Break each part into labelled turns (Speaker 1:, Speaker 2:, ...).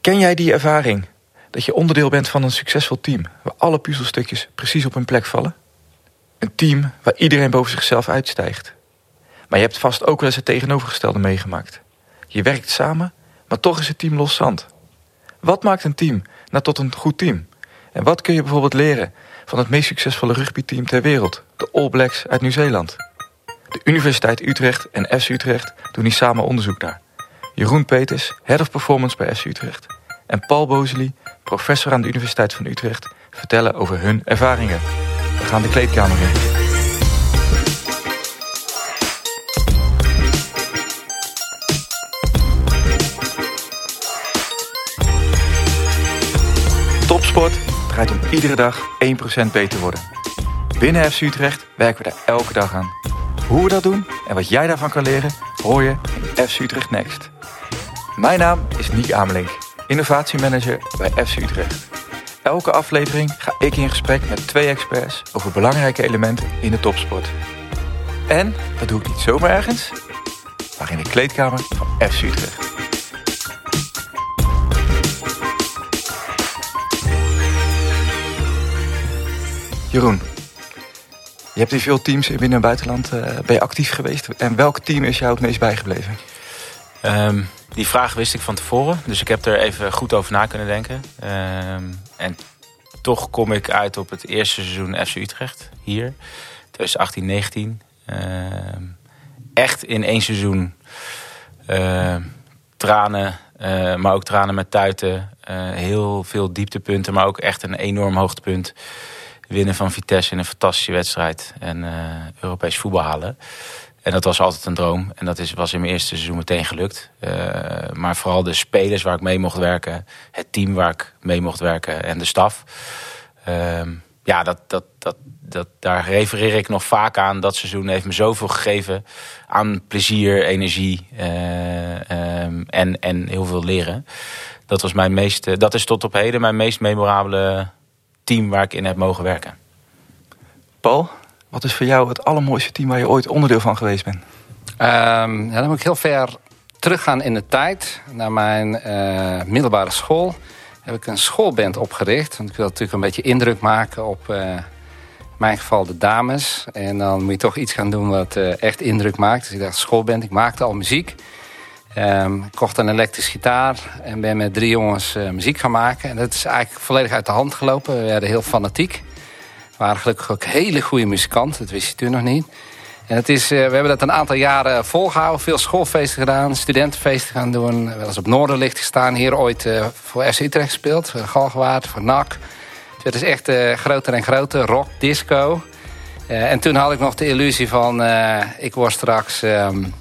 Speaker 1: Ken jij die ervaring dat je onderdeel bent van een succesvol team... waar alle puzzelstukjes precies op hun plek vallen? Een team waar iedereen boven zichzelf uitstijgt. Maar je hebt vast ook wel eens het tegenovergestelde meegemaakt. Je werkt samen, maar toch is het team loszand. Wat maakt een team nou tot een goed team? En wat kun je bijvoorbeeld leren van het meest succesvolle rugbyteam ter wereld... de All Blacks uit Nieuw-Zeeland? De Universiteit Utrecht en FC Utrecht doen hier samen onderzoek naar. Jeroen Peters, Head of Performance bij FC Utrecht... en Paul Bozeli, professor aan de Universiteit van Utrecht... vertellen over hun ervaringen. We gaan de kleedkamer in. Topsport draait om iedere dag 1% beter worden. Binnen FC Utrecht werken we daar elke dag aan. Hoe we dat doen en wat jij daarvan kan leren, hoor je in FC Utrecht Next. Mijn naam is Niek Amelink, innovatiemanager bij FC Utrecht. Elke aflevering ga ik in gesprek met twee experts over belangrijke elementen in de topsport. En dat doe ik niet zomaar ergens, maar in de kleedkamer van FC Utrecht. Jeroen, je hebt in veel teams in binnen- en buitenland uh, actief geweest. En welk team is jou het meest bijgebleven?
Speaker 2: Um, die vraag wist ik van tevoren. Dus ik heb er even goed over na kunnen denken. Um, en toch kom ik uit op het eerste seizoen FC Utrecht. Hier. 2018, 19. Um, echt in één seizoen. Uh, tranen. Uh, maar ook tranen met tuiten. Uh, heel veel dieptepunten. Maar ook echt een enorm hoogtepunt winnen van Vitesse in een fantastische wedstrijd. En uh, Europees voetbal halen. En dat was altijd een droom. En dat is, was in mijn eerste seizoen meteen gelukt. Uh, maar vooral de spelers waar ik mee mocht werken. Het team waar ik mee mocht werken. En de staf. Uh, ja, dat, dat, dat, dat, daar refereer ik nog vaak aan. Dat seizoen heeft me zoveel gegeven. Aan plezier, energie. Uh, en, en heel veel leren. Dat, was mijn meest, dat is tot op heden mijn meest memorabele team waar ik in heb mogen werken.
Speaker 1: Paul, wat is voor jou het allermooiste team waar je ooit onderdeel van geweest bent?
Speaker 3: Um, ja, dan moet ik heel ver teruggaan in de tijd. Naar mijn uh, middelbare school heb ik een schoolband opgericht. Want ik wil natuurlijk een beetje indruk maken op, uh, in mijn geval, de dames. En dan moet je toch iets gaan doen wat uh, echt indruk maakt. Dus ik dacht, schoolband, ik maakte al muziek. Ik kocht een elektrische gitaar en ben met drie jongens muziek gaan maken. En dat is eigenlijk volledig uit de hand gelopen. We werden heel fanatiek. Waren gelukkig ook hele goede muzikanten, dat wist je toen nog niet. En het is, uh, we hebben dat een aantal jaren volgehouden. Veel schoolfeesten gedaan, studentenfeesten gaan doen. Wel eens op Noorderlicht gestaan. Hier ooit uh, voor FC Utrecht gespeeld, voor Galgenwaard, voor NAC. Het werd dus echt groter en groter, rock, disco. en toen had ik nog de illusie van, ik word straks... Um,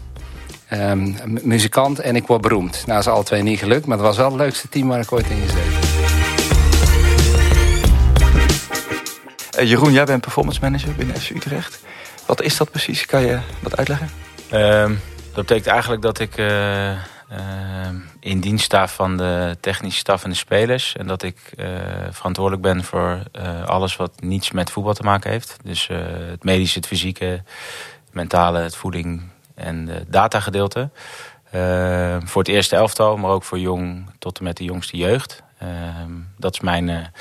Speaker 3: Um, muzikant en ik word beroemd. Nou, dat is alle twee niet gelukt, maar het was wel het leukste team waar ik ooit in gezeten
Speaker 1: Jeroen, jij bent performance manager binnen FC Utrecht. Wat is dat precies? Kan je dat uitleggen?
Speaker 2: Um, dat betekent eigenlijk dat ik uh, uh, in dienst sta van de technische staf en de spelers. En dat ik verantwoordelijk ben voor alles wat niets met voetbal te maken heeft. Dus het medische, het fysieke, het mentale, het voeding, en de datagedeelte. Uh, voor het eerste elftal, maar ook voor jong tot en met de jongste jeugd. Uh, dat is mijn,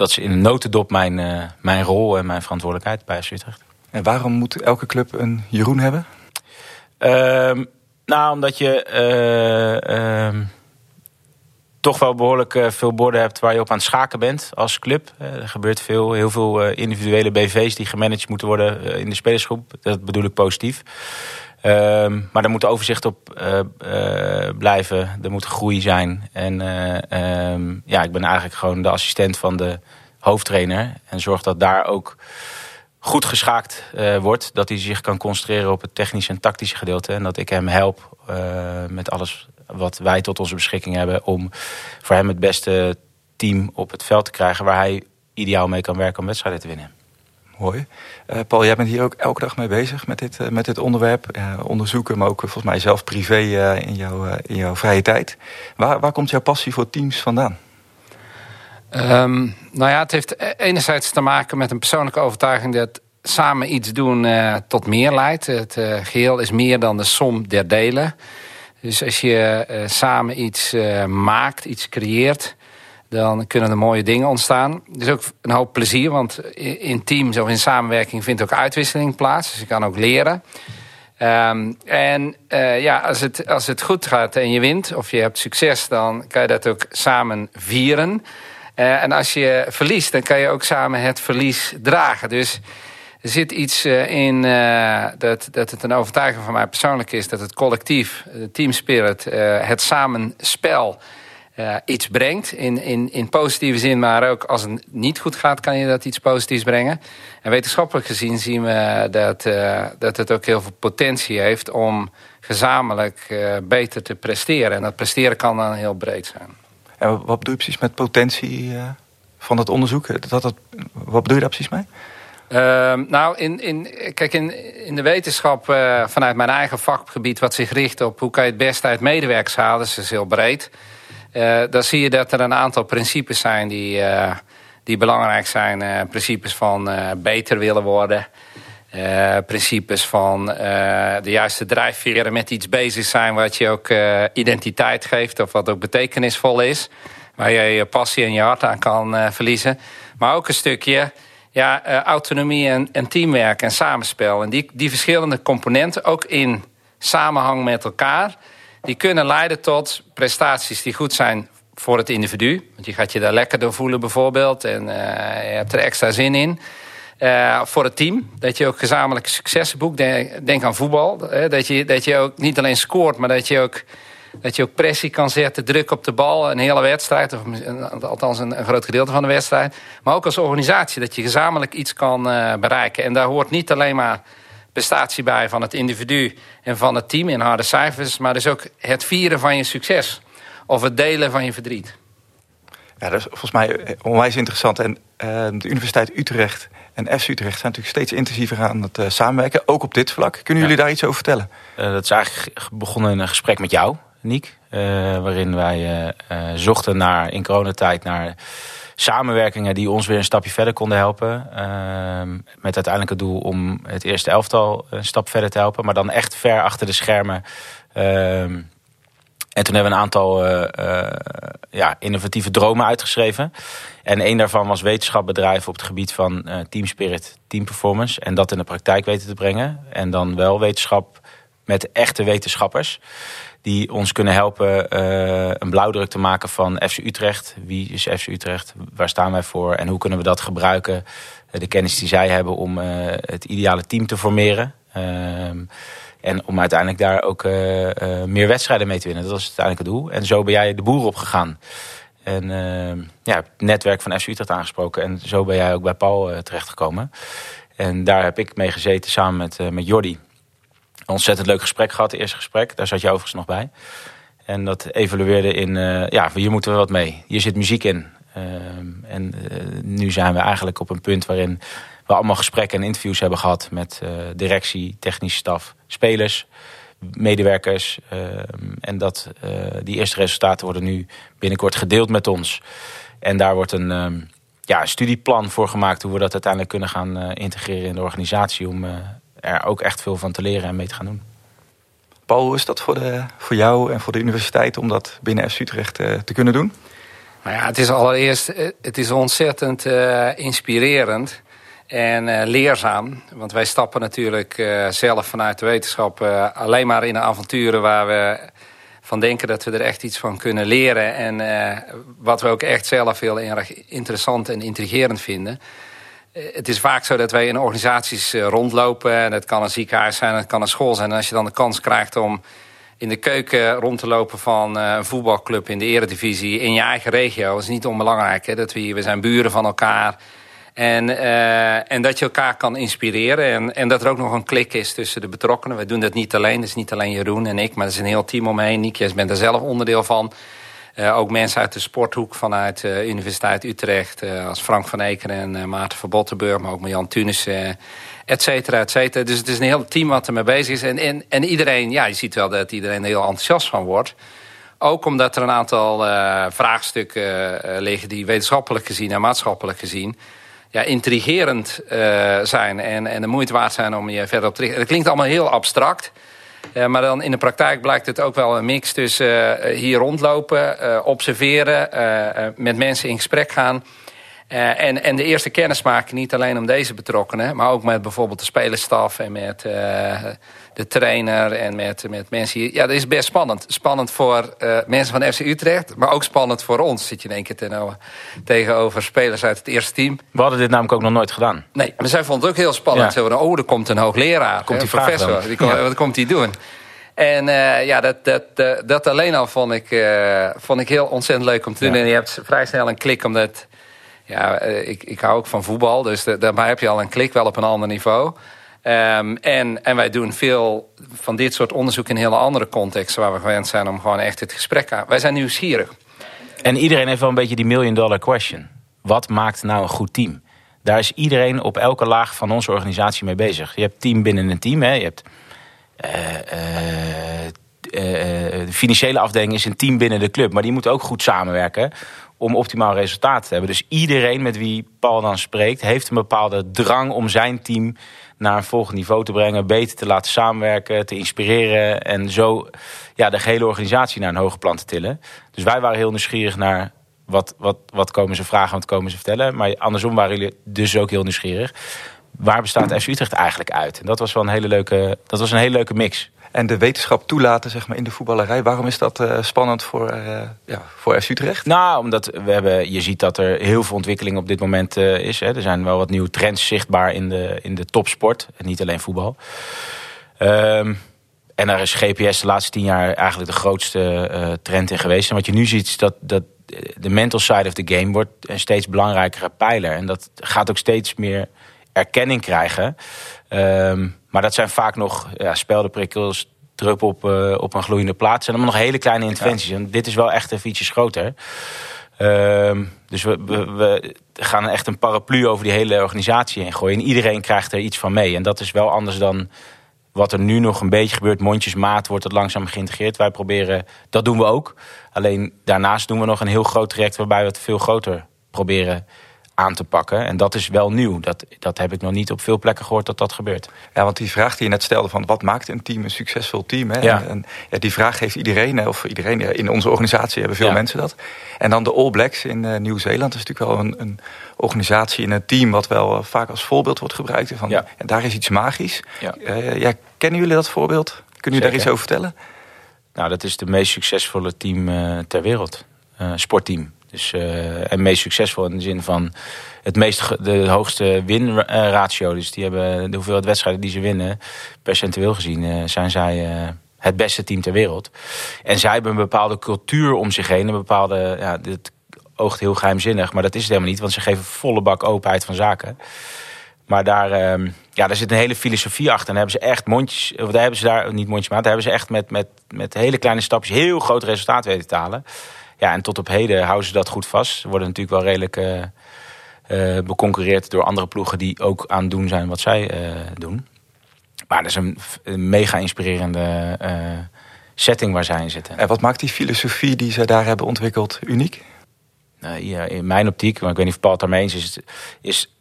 Speaker 2: dat is in een notendop mijn, mijn rol en mijn verantwoordelijkheid bij Utrecht.
Speaker 1: En waarom moet elke club een Jeroen hebben?
Speaker 2: Ehm, nou, omdat je ehm, toch wel behoorlijk veel borden hebt waar je op aan het schaken bent als club. er gebeurt veel, heel veel individuele BV's die gemanaged moeten worden in de spelersgroep. Dat bedoel ik positief. Um, maar er moet overzicht op uh, uh, blijven. Er moet groei zijn. En uh, um, ja, ik ben eigenlijk gewoon de assistent van de hoofdtrainer. En zorg dat daar ook goed geschaakt wordt. Dat hij zich kan concentreren op het technische en tactische gedeelte. En dat ik hem help met alles wat wij tot onze beschikking hebben. Om voor hem het beste team op het veld te krijgen. Waar hij ideaal mee kan werken om wedstrijden te winnen.
Speaker 1: Mooi. Uh, Paul, jij bent hier ook elke dag mee bezig met dit, uh, met onderwerp. Uh, onderzoeken, maar ook volgens mij zelf privé in, jouw, in jouw vrije tijd. Waar, waar komt jouw passie voor teams vandaan?
Speaker 3: Um, nou ja, het heeft enerzijds te maken met een persoonlijke overtuiging... dat samen iets doen tot meer leidt. Het geheel is meer dan de som der delen. Dus als je samen iets maakt, iets creëert dan kunnen er mooie dingen ontstaan. Er is ook een hoop plezier, want in teams of in samenwerking vindt ook uitwisseling plaats. Dus je kan ook leren. Um, en uh, ja, als het, als het goed gaat en je wint of je hebt succes, dan kan je dat ook samen vieren. Uh, en als je verliest, dan kan je ook samen het verlies dragen. Dus er zit iets uh, in dat, dat het een overtuiging van mij persoonlijk is dat het collectief, de teamspirit, het samenspel uh, iets brengt. In, in, in positieve zin, maar ook als het niet goed gaat, kan je dat iets positiefs brengen. En wetenschappelijk gezien zien we dat, uh, dat het ook heel veel potentie heeft om gezamenlijk uh, beter te presteren. En dat presteren kan dan heel breed zijn.
Speaker 1: En wat bedoel je precies met potentie van het onderzoek? Dat, dat, wat bedoel je daar precies mee?
Speaker 3: Uh, nou, in, in, kijk, in, in de wetenschap uh, vanuit mijn eigen vakgebied... wat zich richt op hoe kan je het beste uit medewerkers halen... dus dat is heel breed. Uh, dan zie je dat er een aantal principes zijn die, uh, die belangrijk zijn. Uh, principes van beter willen worden. principes van de juiste drijfveren met iets bezig zijn... wat je ook identiteit geeft of wat ook betekenisvol is. Waar je je passie en je hart aan kan verliezen. Maar ook een stukje ja, autonomie en, en teamwerk en samenspel. En die, die verschillende componenten, ook in samenhang met elkaar die kunnen leiden tot prestaties die goed zijn voor het individu. Want je gaat je daar lekker door voelen bijvoorbeeld. En uh, je hebt er extra zin in. Uh, voor het team, dat je ook gezamenlijke successen boekt. Denk, aan voetbal. Hè, dat, je, dat je ook niet alleen scoort, maar dat je ook, dat je ook pressie kan zetten. Druk op de bal, een hele wedstrijd. Of althans een, groot gedeelte van de wedstrijd. Maar ook als organisatie, dat je gezamenlijk iets kan bereiken. En daar hoort niet alleen maar prestatie bij van het individu en van het team in harde cijfers. Maar dus ook het vieren van je succes. Of het delen van je verdriet.
Speaker 1: Ja, dat is volgens mij onwijs interessant. En uh, de Universiteit Utrecht en FC Utrecht zijn natuurlijk steeds intensiever aan het uh, samenwerken. Ook op dit vlak. Kunnen jullie daar iets over vertellen?
Speaker 2: Uh, dat is eigenlijk begonnen in een gesprek met jou, Niek. waarin wij zochten naar, in coronatijd naar samenwerkingen die ons weer een stapje verder konden helpen. Uh, met uiteindelijk het doel om het eerste elftal een stap verder te helpen. Maar dan echt ver achter de schermen. Uh, en toen hebben we een aantal uh, uh, ja, innovatieve dromen uitgeschreven. En een daarvan was wetenschapbedrijven op het gebied van uh, team spirit, team performance. En dat in de praktijk weten te brengen. En dan wel wetenschap met echte wetenschappers die ons kunnen helpen uh, een blauwdruk te maken van FC Utrecht. Wie is FC Utrecht? Waar staan wij voor? En hoe kunnen we dat gebruiken? de kennis die zij hebben om uh, het ideale team te formeren. Uh, en om uiteindelijk daar ook meer wedstrijden mee te winnen. Dat was het uiteindelijke doel. En zo ben jij de boer opgegaan. En ja, het netwerk van FC Utrecht aangesproken. En zo ben jij ook bij Paul terechtgekomen. En daar heb ik mee gezeten samen met, met Jordi ontzettend leuk gesprek gehad, het eerste gesprek. Daar zat je overigens nog bij. En dat evalueerde in, uh, ja, hier moeten we wat mee. Hier zit muziek in. Uh, en uh, nu zijn we eigenlijk op een punt waarin we allemaal gesprekken en interviews hebben gehad met directie, technische staf, spelers, medewerkers. en dat die eerste resultaten worden nu binnenkort gedeeld met ons. En daar wordt een, ehm, ja, een studieplan voor gemaakt hoe we dat uiteindelijk kunnen gaan integreren in de organisatie om er ook echt veel van te leren en mee te gaan doen.
Speaker 1: Paul, hoe is dat voor, de, voor jou en voor de universiteit om dat binnen FC Utrecht uh, te kunnen doen?
Speaker 3: Nou ja, het is allereerst eh, het is ontzettend uh, inspirerend en uh, leerzaam. Want wij stappen natuurlijk zelf vanuit de wetenschap alleen maar in avonturen waar we van denken dat we er echt iets van kunnen leren. En wat we ook echt zelf heel erg interessant en intrigerend vinden. Eh, het is vaak zo dat wij in organisaties eh, rondlopen. En het kan een ziekenhuis zijn, het kan een school zijn. En als je dan de kans krijgt om in de keuken rond te lopen van eh, een voetbalclub in de eredivisie in je eigen regio. Dat is niet onbelangrijk. Hè? Dat we, we zijn buren van elkaar. En, en dat je elkaar kan inspireren. En, en dat er ook nog een klik is tussen de betrokkenen. We doen dat niet alleen. Dat is niet alleen Jeroen en ik. Maar er is een heel team omheen. Niek, jij bent er zelf onderdeel van. Uh, ook mensen uit de sporthoek vanuit de uh, Universiteit Utrecht... Uh, als Frank van Ekeren en Maarten van Bottenburg... maar ook Jan Tunissen, et cetera, et cetera. Dus het is een heel team wat ermee bezig is. En, en, en iedereen, ja, je ziet wel dat iedereen er heel enthousiast van wordt. Ook omdat er een aantal vraagstukken liggen... die wetenschappelijk gezien en maatschappelijk gezien... Ja, intrigerend zijn en, en de moeite waard zijn om je verder op te richten. Het klinkt allemaal heel abstract... Uh, maar dan in de praktijk blijkt het ook wel een mix tussen uh, hier rondlopen, uh, observeren, met mensen in gesprek gaan. En, en de eerste kennis maken, niet alleen om deze betrokkenen... maar ook met bijvoorbeeld de spelerstaf en met de trainer... en met, met mensen hier. Ja, dat is best spannend. Spannend voor uh, mensen van FC Utrecht, maar ook spannend voor ons. Zit je in één keer ten, tegenover spelers uit het eerste team.
Speaker 2: We hadden dit namelijk ook nog nooit gedaan.
Speaker 3: Nee, maar zij vonden het ook heel spannend. Ja. oh, er komt een hoogleraar,
Speaker 2: komt
Speaker 3: een
Speaker 2: professor.
Speaker 3: Die komt, ja. Wat komt hij doen? En uh, ja, dat, dat, dat alleen al vond ik, vond ik heel ontzettend leuk om te doen. Ja. En je hebt vrij snel een klik, omdat ja, eh, ik, ik hou ook van voetbal. Dus de, daarbij heb je al een klik wel op een ander niveau. Um, en, en wij doen veel van dit soort onderzoek in hele andere contexten... waar we gewend zijn om gewoon echt het gesprek aan... Wij zijn nieuwsgierig.
Speaker 2: En iedereen heeft wel een beetje die million dollar question. Wat maakt nou een goed team? Daar is iedereen op elke laag van onze organisatie mee bezig. Je hebt team binnen een team. Hè? Je hebt uh, uh, de financiële afdeling is een team binnen de club. Maar die moet ook goed samenwerken om optimaal resultaat te hebben. Dus iedereen met wie Paul dan spreekt... heeft een bepaalde drang om zijn team naar een volgend niveau te brengen... beter te laten samenwerken, te inspireren... en zo ja, de gehele organisatie naar een hoger plan te tillen. Dus wij waren heel nieuwsgierig naar wat, wat, wat komen ze vragen, wat komen ze vertellen. Maar andersom waren jullie dus ook heel nieuwsgierig. Waar bestaat FC Utrecht eigenlijk uit? En dat was wel een hele leuke, dat was een hele leuke mix
Speaker 1: en de wetenschap toelaten zeg maar, in de voetballerij. Waarom is dat uh, spannend voor, uh, ja, voor FC Utrecht?
Speaker 2: Nou, omdat we hebben, je ziet dat er heel veel ontwikkeling op dit moment uh, is. Hè. Er zijn wel wat nieuwe trends zichtbaar in de, in de topsport. En niet alleen voetbal. En daar is GPS de laatste tien jaar eigenlijk de grootste trend in geweest. En wat je nu ziet is dat, dat de mental side of the game wordt een steeds belangrijkere pijler. En dat gaat ook steeds meer erkenning krijgen. Um, maar dat zijn vaak nog ja, speldenprikkels, drup op, uh, op een gloeiende plaats. En dan nog hele kleine interventies. Ja. En dit is wel echt een ietsjes groter. Uh, dus we, we, we, gaan echt een paraplu over die hele organisatie heen gooien. En iedereen krijgt er iets van mee. En dat is wel anders dan wat er nu nog een beetje gebeurt. Mondjesmaat wordt het langzaam geïntegreerd. Wij proberen, dat doen we ook. Alleen daarnaast doen we nog een heel groot traject... waarbij we het veel groter proberen aan te pakken. En dat is wel nieuw. Dat, dat heb ik nog niet op veel plekken gehoord dat dat gebeurt.
Speaker 1: Ja, want die vraag die je net stelde van wat maakt een team een succesvol team? Hè? Ja. En, ja, die vraag heeft iedereen, of iedereen in onze organisatie hebben veel ja. mensen dat. En dan de All Blacks in uh, Nieuw-Zeeland is natuurlijk wel een, een, organisatie in een team wat wel uh, vaak als voorbeeld wordt gebruikt. Van, ja. En daar is iets magisch. Ja. Uh, ja, kennen jullie dat voorbeeld? Kunnen jullie daar iets over vertellen?
Speaker 2: Nou, dat is de meest succesvolle team ter wereld. sportteam. Dus, uh, en meest succesvol in de zin van het meest, de hoogste winratio. Dus die hebben de hoeveelheid wedstrijden die ze winnen, percentueel gezien, uh, zijn zij het beste team ter wereld. En zij hebben een bepaalde cultuur om zich heen. Een bepaalde, ja, dit oogt heel geheimzinnig, maar dat is het helemaal niet. Want ze geven volle bak openheid van zaken. Maar daar, uh, ja, daar zit een hele filosofie achter. En hebben ze echt mondjes, of daar hebben ze daar, niet mondjes, maar daar hebben ze echt met, met, met hele kleine stapjes heel groot resultaat weten te halen. Ja, en tot op heden houden ze dat goed vast. Ze worden natuurlijk wel redelijk uh, beconcurreerd door andere ploegen die ook aan het doen zijn wat zij uh, doen. Maar dat is een, een mega inspirerende setting waar zij in zitten.
Speaker 1: En wat maakt die filosofie die zij daar hebben ontwikkeld uniek?
Speaker 2: ja, in mijn optiek, maar ik weet niet of Paul het daarmee eens is, is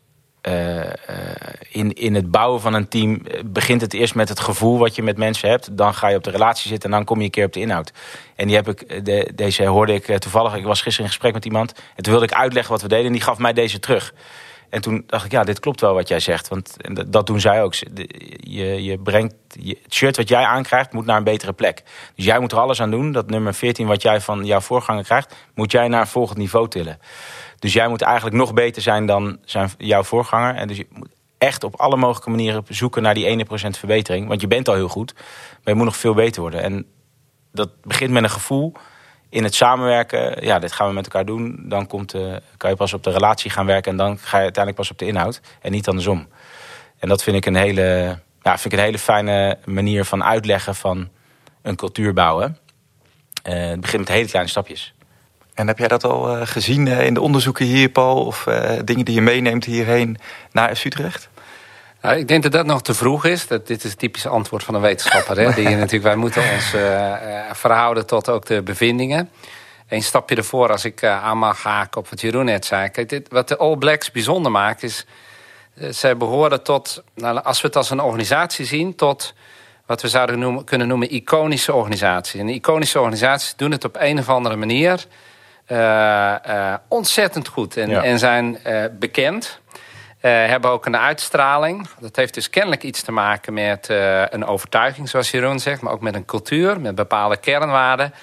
Speaker 2: uh, uh, in, in het bouwen van een team begint het eerst met het gevoel wat je met mensen hebt. Dan ga je op de relatie zitten en dan kom je een keer op de inhoud. En die heb ik, de, deze hoorde ik toevallig. Ik was gisteren in gesprek met iemand. En toen wilde ik uitleggen wat we deden. En die gaf mij deze terug. En toen dacht ik, ja, dit klopt wel wat jij zegt. Want dat doen zij ook. Je, je brengt, je, het shirt wat jij aankrijgt moet naar een betere plek. Dus jij moet er alles aan doen. Dat nummer 14 wat jij van jouw voorganger krijgt... moet jij naar een volgend niveau tillen. Dus jij moet eigenlijk nog beter zijn dan zijn, jouw voorganger. En dus je moet echt op alle mogelijke manieren zoeken naar die 1% verbetering. Want je bent al heel goed, maar je moet nog veel beter worden. En dat begint met een gevoel in het samenwerken. Ja, dit gaan we met elkaar doen. Dan komt, uh, kan je pas op de relatie gaan werken en dan ga je uiteindelijk pas op de inhoud. En niet andersom. En dat vind ik een hele, ja, vind ik een hele fijne manier van uitleggen van een cultuur bouwen. Uh, het begint met hele kleine stapjes.
Speaker 1: En heb jij dat al uh, gezien uh, in de onderzoeken hier, Paul? Of uh, dingen die je meeneemt hierheen naar FC Utrecht?
Speaker 3: Nou, ik denk dat dat nog te vroeg is. Dat, dit is het typische antwoord van een wetenschapper. Hè? Die, natuurlijk, wij moeten ons verhouden tot ook de bevindingen. Een stapje ervoor, als ik aan mag haken op wat Jeroen net zei. Kijk, dit, wat de All Blacks bijzonder maakt, is... zij behoren tot, nou, als we het als een organisatie zien... tot wat we zouden noemen, kunnen noemen iconische organisaties. En iconische organisaties doen het op een of andere manier uh, ontzettend goed en, en zijn bekend. hebben ook een uitstraling. Dat heeft dus kennelijk iets te maken met een overtuiging, zoals Jeroen zegt, maar ook met een cultuur, met bepaalde kernwaarden.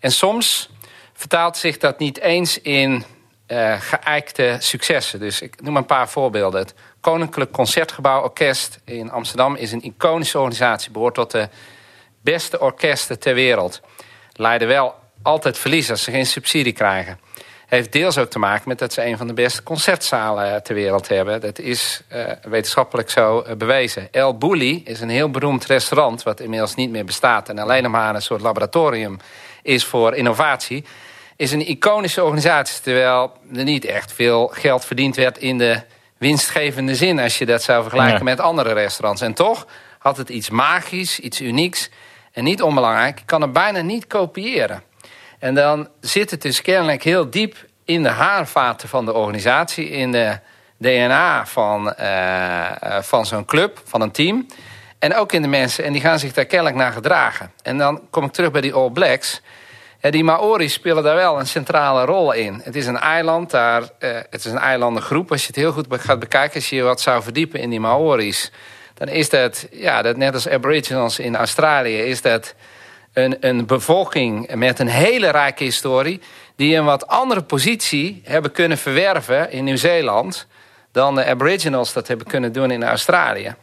Speaker 3: En soms vertaalt zich dat niet eens in uh, geëikte successen. Dus ik noem een paar voorbeelden. Het Koninklijk Concertgebouw Orkest in Amsterdam is een iconische organisatie. Behoort tot de beste orkesten ter wereld. Leiden wel altijd verlies als ze geen subsidie krijgen. Heeft deels ook te maken met dat ze een van de beste concertzalen ter wereld hebben. Dat is uh, wetenschappelijk zo uh, bewezen. El Bulli is een heel beroemd restaurant... wat inmiddels niet meer bestaat... en alleen nog maar een soort laboratorium is voor innovatie is een iconische organisatie. Terwijl er niet echt veel geld verdiend werd in de winstgevende zin... als je dat zou vergelijken met andere restaurants. En toch had het iets magisch, iets unieks. En niet onbelangrijk, kan het bijna niet kopiëren. En dan zit het dus kennelijk heel diep in de haarvaten van de organisatie... in de DNA van, uh, van zo'n club, van een team... En ook in de mensen. En die gaan zich daar kennelijk naar gedragen. En dan kom ik terug bij die All Blacks die Maori's spelen daar wel een centrale rol in. Het is een eiland, daar, uh, het is een eilandengroep. Als je het heel goed gaat bekijken, als je wat zou verdiepen in die Maori's... dan is dat, ja, dat net als Aboriginals in Australië... is dat een, een bevolking met een hele rijke historie... die een wat andere positie hebben kunnen verwerven in Nieuw-Zeeland... dan de Aboriginals dat hebben kunnen doen in Australië.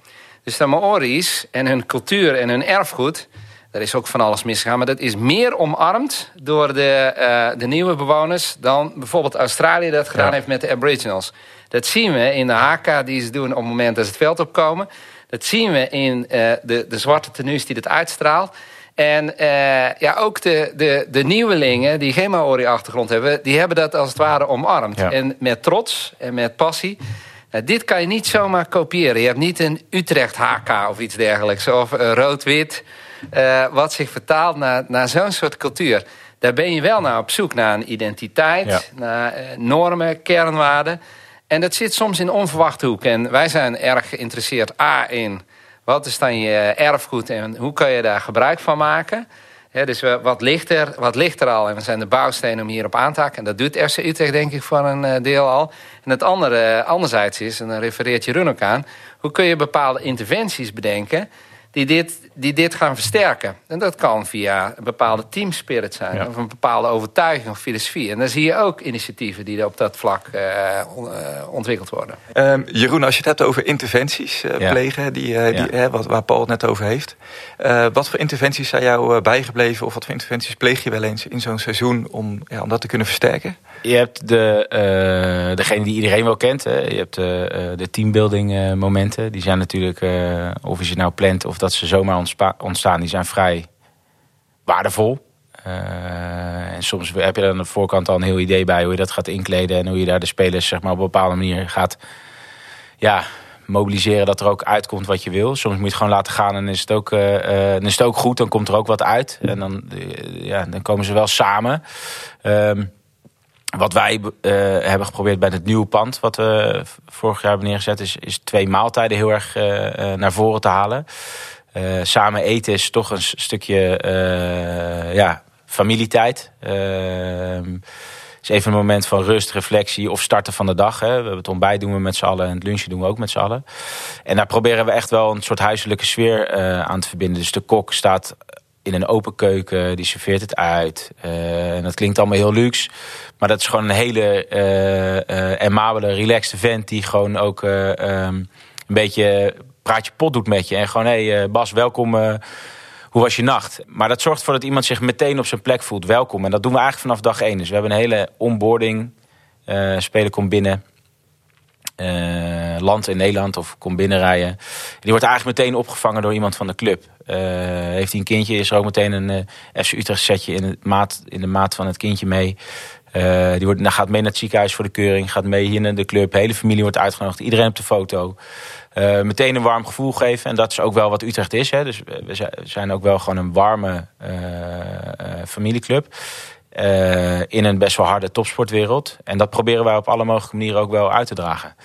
Speaker 3: Dus de Maori's en hun cultuur en hun erfgoed er is ook van alles misgegaan. Maar dat is meer omarmd door de, uh, de nieuwe bewoners... dan bijvoorbeeld Australië dat gedaan heeft met de aboriginals. Dat zien we in de haka die ze doen op het moment dat ze het veld opkomen. Dat zien we in uh, de, de zwarte tenues die dat uitstraalt. En uh, ja, ook de, de, de nieuwelingen die geen Maori-achtergrond hebben... die hebben dat als het ware omarmd. En met trots en met passie... Nou, dit kan je niet zomaar kopiëren. Je hebt niet een Utrecht HK of iets dergelijks. Of rood-wit uh, wat zich vertaalt naar, naar zo'n soort cultuur. Daar ben je wel naar op zoek naar een identiteit, naar uh, normen, kernwaarden. En dat zit soms in onverwachte hoek. En wij zijn erg geïnteresseerd A in wat is dan je erfgoed en hoe kan je daar gebruik van maken. dus wat ligt, er, wat ligt er al? En we zijn de bouwstenen om hierop aan te haken. En dat doet FC Utrecht denk ik voor een uh, deel al. En het andere, anderzijds is, en dan refereert Jeroen ook aan... hoe kun je bepaalde interventies bedenken die dit, die dit gaan versterken. En dat kan via een bepaalde teamspirit zijn... of een bepaalde overtuiging of filosofie. En dan zie je ook initiatieven die op dat vlak uh, ontwikkeld worden.
Speaker 1: Um, Jeroen, als je het hebt over interventies uh, plegen... Die, die, wat, waar Paul het net over heeft... wat voor interventies zijn jou bijgebleven... of wat voor interventies pleeg je wel eens in zo'n seizoen... Om, ja, om dat te kunnen versterken?
Speaker 2: Je hebt de, uh, degene die iedereen wel kent. Hè. Je hebt de, uh, de teambuilding uh, momenten. Die zijn natuurlijk, of je ze nou plant of dat ze zomaar ontstaan, die zijn vrij waardevol. en soms heb je er aan de voorkant al een heel idee bij hoe je dat gaat inkleden. En hoe je daar de spelers zeg maar, op een bepaalde manier gaat ja, mobiliseren dat er ook uitkomt wat je wil. Soms moet je het gewoon laten gaan en is het ook, dan is het ook goed. Dan komt er ook wat uit. En dan, ja, dan komen ze wel samen. Um, wat wij uh, hebben geprobeerd bij het nieuwe pand, wat we vorig jaar hebben neergezet, is, is twee maaltijden heel erg uh, naar voren te halen. Samen eten is toch een stukje ja, familietijd. Ehm, is even een moment van rust, reflectie of starten van de dag. Hè. We hebben het ontbijt doen we met z'n allen en het lunchen doen we ook met z'n allen. En daar proberen we echt wel een soort huiselijke sfeer aan te verbinden. Dus de kok staat in een open keuken, die serveert het uit. Uh, en dat klinkt allemaal heel luxe. Maar dat is gewoon een hele uh, amabele, relaxed vent... die gewoon ook um, een beetje praatje pot doet met je. En gewoon, hé hey, Bas, welkom... hoe was je nacht? Maar dat zorgt ervoor dat iemand zich meteen op zijn plek voelt. Welkom. En dat doen we eigenlijk vanaf dag één. Dus we hebben een hele onboarding. speler komt binnen. Land in Nederland of komt binnenrijden. Die wordt eigenlijk meteen opgevangen door iemand van de club. Uh, heeft hij een kindje, is er ook meteen een uh, FC Utrecht setje in, in de maat van het kindje mee. die wordt, nou, gaat mee naar het ziekenhuis voor de keuring, gaat mee hier naar de club. Hele familie wordt uitgenodigd, iedereen op de foto. meteen een warm gevoel geven. En dat is ook wel wat Utrecht is. Hè. Dus we zijn ook wel gewoon een warme familieclub. Uh, in een best wel harde topsportwereld. En dat proberen wij op alle mogelijke manieren ook wel uit te dragen.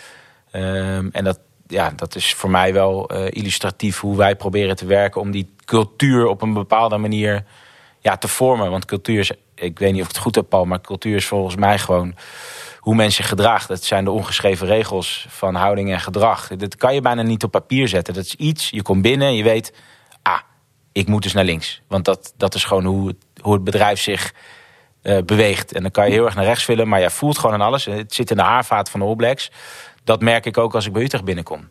Speaker 2: Uh, en dat, ja, dat is voor mij wel illustratief hoe wij proberen te werken om die cultuur op een bepaalde manier ja, te vormen. Want cultuur is, ik weet niet of ik het goed heb, Paul, maar cultuur is volgens mij gewoon hoe mensen gedraagt. Dat zijn de ongeschreven regels van houding en gedrag. Dat kan je bijna niet op papier zetten. Dat is iets, je komt binnen en je weet, ah, ik moet dus naar links. Want dat, dat is gewoon hoe het, hoe het bedrijf zich uh, beweegt. En dan kan je heel erg naar rechts willen, maar je voelt gewoon aan alles. Het zit in de haarvaat van de All Blacks. Dat merk ik ook als ik bij Utrecht binnenkom.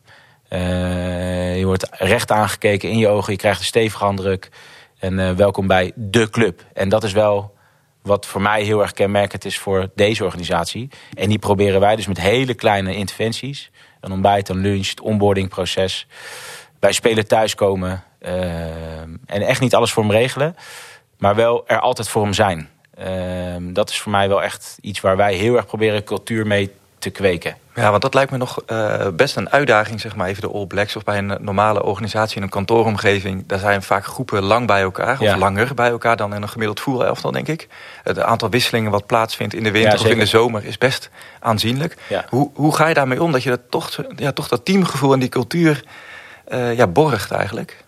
Speaker 2: Uh, je wordt recht aangekeken in je ogen, je krijgt een stevige handdruk. En uh, welkom bij de club. En dat is wel wat voor mij heel erg kenmerkend is voor deze organisatie. En die proberen wij dus met hele kleine interventies. Een ontbijt, een lunch, het onboardingproces. Bij spelen thuiskomen. Uh, en echt niet alles voor hem regelen. Maar wel er altijd voor hem zijn. Dat is voor mij wel echt iets waar wij heel erg proberen cultuur mee te kweken.
Speaker 1: Ja, want dat lijkt me nog uh, best een uitdaging, zeg maar, even de All Blacks. Of bij een normale organisatie in een kantooromgeving. Daar zijn vaak groepen lang bij elkaar. Of langer bij elkaar dan in een gemiddeld voetbalelftal, denk ik. Het aantal wisselingen wat plaatsvindt in de winter of in de zomer is best aanzienlijk. Hoe, hoe ga je daarmee om? Dat je dat toch, ja, toch dat teamgevoel en die cultuur uh, ja, borgt eigenlijk?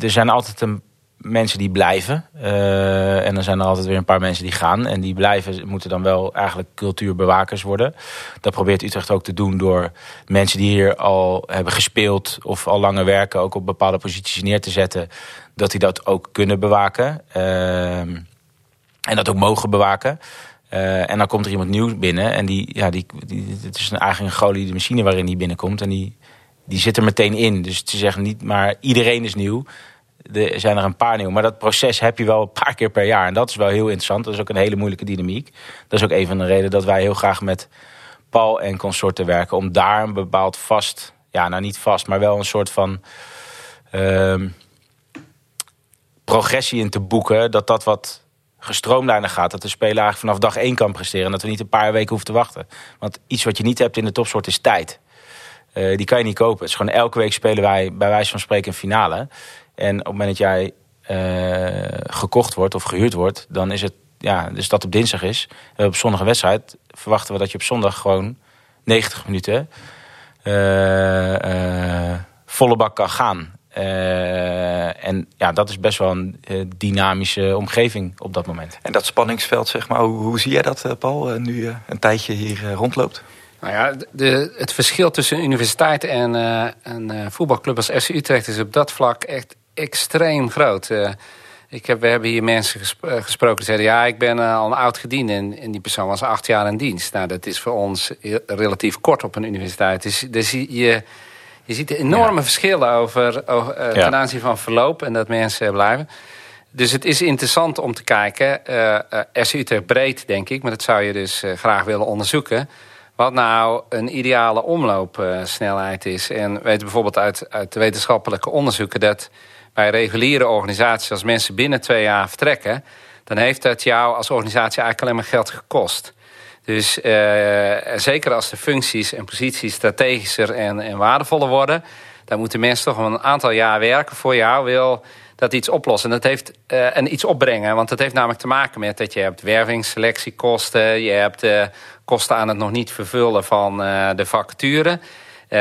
Speaker 2: Er zijn altijd een mensen die blijven. Uh, en dan zijn er altijd weer een paar mensen die gaan. En die blijven moeten dan wel eigenlijk cultuurbewakers worden. Dat probeert Utrecht ook te doen door mensen die hier al hebben gespeeld... of al langer werken, ook op bepaalde posities neer te zetten... dat die dat ook kunnen bewaken. Uh, en dat ook mogen bewaken. Uh, en dan komt er iemand nieuw binnen. En die, ja, die, die, het is eigenlijk een golie de machine waarin die binnenkomt. En die, die zit er meteen in. Dus ze zeggen niet maar iedereen is nieuw er zijn er een paar nieuw. Maar dat proces heb je wel een paar keer per jaar. En dat is wel heel interessant. Dat is ook een hele moeilijke dynamiek. Dat is ook een van de redenen dat wij heel graag met Paul en consorten werken. Om daar een bepaald vast, ja nou niet vast, maar wel een soort van uh, progressie in te boeken. Dat dat wat gestroomlijner gaat. Dat de speler eigenlijk vanaf dag één kan presteren. En dat we niet een paar weken hoeven te wachten. Want iets wat je niet hebt in de topsoort is tijd. Uh, die kan je niet kopen. Het is gewoon elke week spelen wij bij wijze van spreken een finale. En op het moment dat jij uh, gekocht wordt of gehuurd wordt, dan is het, ja, dus dat op dinsdag is. En op zondag een wedstrijd, verwachten we dat je op zondag gewoon 90 minuten uh, uh, volle bak kan gaan. en ja, dat is best wel een dynamische omgeving op dat moment.
Speaker 1: En dat spanningsveld, zeg maar, hoe, hoe zie jij dat, Paul, nu een tijdje hier rondloopt?
Speaker 3: Nou ja, de, het verschil tussen universiteit en een voetbalclub als FC Utrecht is op dat vlak echt extreem groot. Uh, ik heb, we hebben hier mensen eh, gesproken die zeiden... ja, ik ben uh, al een oud gediende en, en, die persoon was acht jaar in dienst. Nou, dat is voor ons relatief kort op een universiteit. Dus, dus je, je ziet enorme verschillen over, over ten aanzien van verloop... en dat mensen blijven. Dus het is interessant om te kijken. Uh, SU Utrecht breed, denk ik, maar dat zou je dus graag willen onderzoeken... Wat nou een ideale omloopsnelheid is. En we weten bijvoorbeeld uit, uit de wetenschappelijke onderzoeken... dat bij reguliere organisaties, als mensen binnen twee jaar vertrekken... dan heeft dat jou als organisatie eigenlijk alleen maar geld gekost. Dus uh, zeker als de functies en posities strategischer en, en waardevoller worden... dan moeten mensen toch een aantal jaar werken voor jou wil dat iets oplossen. En dat heeft uh, en iets opbrengen. Want dat heeft namelijk te maken met dat je hebt wervingsselectiekosten... je hebt uh, kosten aan het nog niet vervullen van de vacature...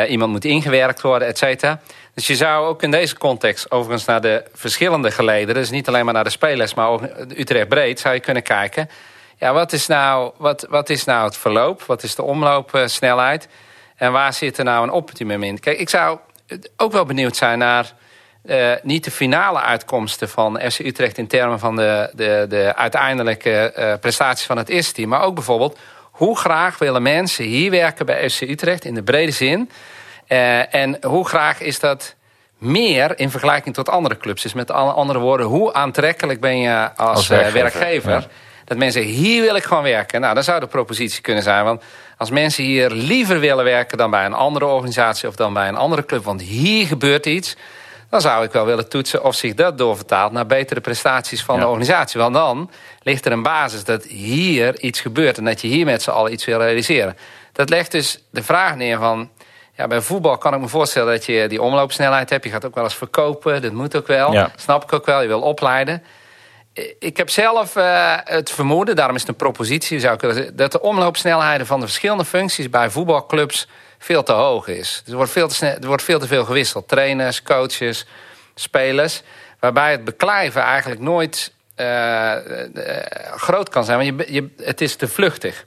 Speaker 3: iemand moet ingewerkt worden, et cetera. Dus je zou ook in deze context, overigens naar de verschillende geleden... dus niet alleen maar naar de spelers, maar ook Utrecht breed... zou je kunnen kijken, ja, wat, is nou, wat, wat is nou het verloop? Wat is de omloopsnelheid? En waar zit er nou een optimum in? Kijk, ik zou ook wel benieuwd zijn naar... Uh, niet de finale uitkomsten van FC Utrecht... in termen van de, de, de uiteindelijke uh, prestaties van het eerste team... maar ook bijvoorbeeld, hoe graag willen mensen hier werken bij FC Utrecht... in de brede zin... Uh, en hoe graag is dat meer in vergelijking tot andere clubs? Dus met andere woorden, hoe aantrekkelijk ben je als, als werkgever? werkgever Dat mensen hier wil ik gewoon werken. Nou, dan zou de propositie kunnen zijn. Want als mensen hier liever willen werken dan bij een andere organisatie... of dan bij een andere club, want hier gebeurt iets... dan zou ik wel willen toetsen of zich dat doorvertaalt... naar betere prestaties van de organisatie. Want dan ligt er een basis dat hier iets gebeurt... en dat je hier met z'n allen iets wil realiseren. Dat legt dus de vraag neer van ja, bij voetbal kan ik me voorstellen dat je die omloopsnelheid hebt. Je gaat ook wel eens verkopen, dat moet ook wel. Snap ik ook wel, je wil opleiden. Ik heb zelf uh, het vermoeden, daarom is het een propositie... Zou ik, dat de omloopsnelheden van de verschillende functies bij voetbalclubs veel te hoog is. Dus er wordt veel te, snel, er wordt veel te veel gewisseld. Trainers, coaches, spelers. Waarbij het beklijven eigenlijk nooit uh, groot kan zijn. Want je, je, het is te vluchtig.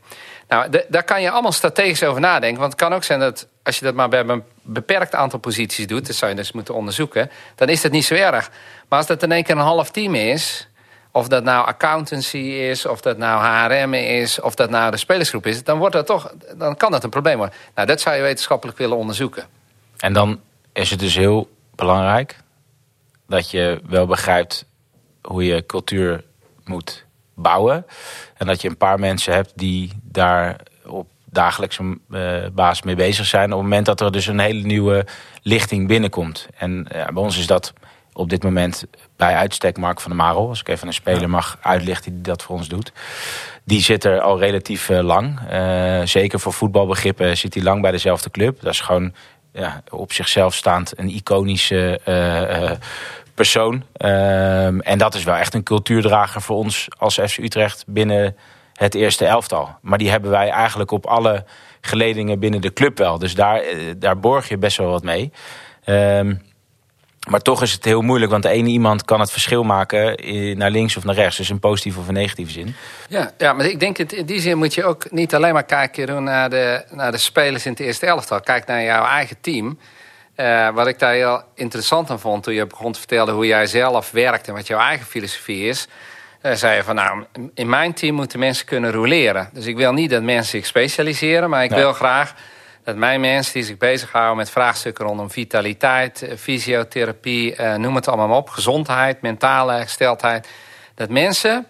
Speaker 3: Nou, daar kan je allemaal strategisch over nadenken. Want het kan ook zijn dat als je dat maar bij een beperkt aantal posities doet... dat zou je dus moeten onderzoeken, dan is dat niet zo erg. Maar als dat in één keer een half team is... of dat nou accountancy is, of dat nou HRM is... of dat nou de spelersgroep is, dan, wordt dat toch, dan kan dat een probleem worden. Nou, dat zou je wetenschappelijk willen onderzoeken.
Speaker 2: En dan is het dus heel belangrijk dat je wel begrijpt hoe je cultuur moet bouwen. En dat je een paar mensen hebt die daar op dagelijkse uh, basis mee bezig zijn. Op het moment dat er dus een hele nieuwe lichting binnenkomt. En bij ons is dat op dit moment bij uitstek Mark van der Marel. Als ik even een speler mag uitlichten die dat voor ons doet. Die zit er al relatief uh, lang. Uh, zeker voor voetbalbegrippen zit hij lang bij dezelfde club. Dat is gewoon ja, op zichzelf staand een iconische persoon. Ehm, en dat is wel echt een cultuurdrager voor ons als FC Utrecht binnen het eerste elftal. Maar die hebben wij eigenlijk op alle geledingen binnen de club wel. Dus daar, eh, daar borg je best wel wat mee. Ehm, maar toch is het heel moeilijk, want de ene iemand kan het verschil maken naar links of naar rechts. Dus in positieve of een negatieve zin.
Speaker 3: Ja, ja maar ik denk in die zin moet je ook niet alleen maar kijken naar de, naar de spelers in het eerste elftal. Kijk naar jouw eigen team. Uh, wat ik daar heel interessant aan vond toen je begon te vertellen hoe jij zelf werkt en wat jouw eigen filosofie is. Uh, zei je van nou, in mijn team moeten mensen kunnen roleren. Dus ik wil niet dat mensen zich specialiseren, maar ik wil graag dat mijn mensen die zich bezighouden met vraagstukken rondom vitaliteit, eh, fysiotherapie, uh, noem het allemaal maar op, gezondheid, mentale gesteldheid, dat mensen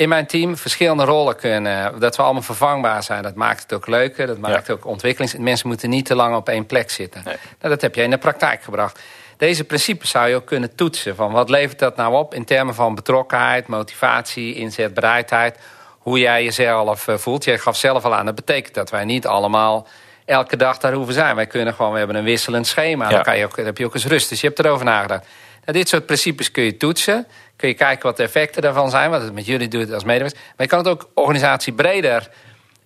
Speaker 3: in mijn team verschillende rollen kunnen. Dat we allemaal vervangbaar zijn. Dat maakt het ook leuker. Dat maakt ja. ook ontwikkelings... Mensen moeten niet te lang op één plek zitten. Nou, dat heb jij in de praktijk gebracht. Deze principes zou je ook kunnen toetsen. Van wat levert dat nou op in termen van betrokkenheid, motivatie, inzetbereidheid. Hoe jij jezelf eh, voelt. Jij gaf zelf al aan. Dat betekent dat wij niet allemaal elke dag daar hoeven zijn. Wij kunnen gewoon, we hebben een wisselend schema. Dan, kan je ook, dan heb je ook eens rust. Dus je hebt erover nagedacht. Dit soort principes kun je toetsen kun je kijken wat de effecten daarvan zijn, wat het met jullie doet als medewerkers. Maar je kan het ook organisatie breder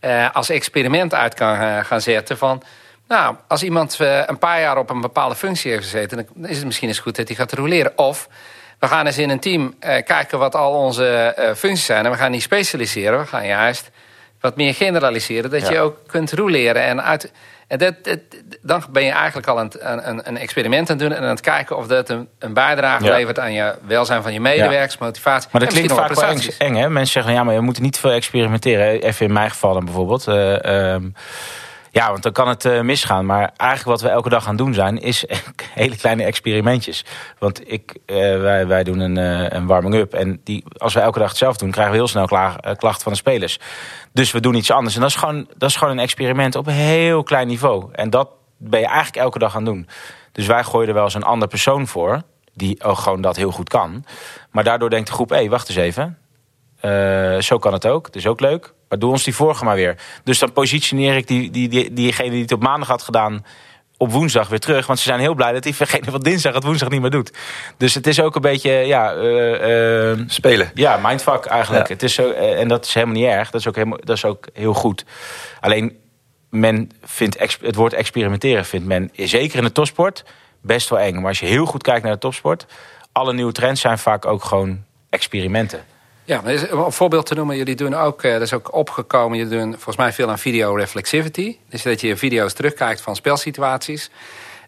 Speaker 3: eh, als experiment uit kan uh, gaan zetten van... Nou, als iemand uh, een paar jaar op een bepaalde functie heeft gezeten... dan is het misschien eens goed dat hij gaat roleren. Of we gaan eens in een team kijken wat al onze functies zijn... en we gaan niet specialiseren, we gaan juist wat meer generaliseren... dat je ook kunt roleren en uit... En dat, dan ben je eigenlijk al een, een, een, experiment aan het doen... en aan het kijken of dat een, een bijdrage levert aan je welzijn van je medewerkers, motivatie.
Speaker 2: Maar dat klinkt vaak wel eng, hè? Mensen zeggen, ja, maar we moeten niet veel experimenteren. Even in mijn geval dan bijvoorbeeld... Uh, ja, want dan kan het uh, misgaan. Maar eigenlijk wat we elke dag gaan doen zijn, is hele kleine experimentjes. Want ik, uh, wij, wij doen een, uh, een warming-up. En die, als we elke dag hetzelfde doen, krijgen we heel snel klachten van de spelers. Dus we doen iets anders. En dat is, gewoon, dat is gewoon een experiment op een heel klein niveau. En dat ben je eigenlijk elke dag aan doen. Dus wij gooien er wel eens een ander persoon voor. Die ook gewoon dat heel goed kan. Maar daardoor denkt de groep, hé, hey, wacht eens even. zo kan het ook. Het is ook leuk. Maar doe ons die vorige maar weer. Dus dan positioneer ik die, die, die, diegene die het op maandag had gedaan op woensdag weer terug. Want ze zijn heel blij dat diegene van dinsdag het woensdag niet meer doet. Dus het is ook een beetje, ja... Uh,
Speaker 1: Spelen.
Speaker 2: Ja, mindfuck eigenlijk. Het is zo, uh, en dat is helemaal niet erg. Dat is ook, helemaal, dat is ook heel goed. Alleen, men vindt het woord experimenteren vindt men, zeker in de topsport, best wel eng. Maar als je heel goed kijkt naar de topsport... alle nieuwe trends zijn vaak ook gewoon experimenten.
Speaker 3: Ja, om een voorbeeld te noemen, jullie doen ook, eh, dat is ook opgekomen, jullie doen volgens mij veel aan video reflexivity. Dus dat je video's terugkijkt van spelsituaties.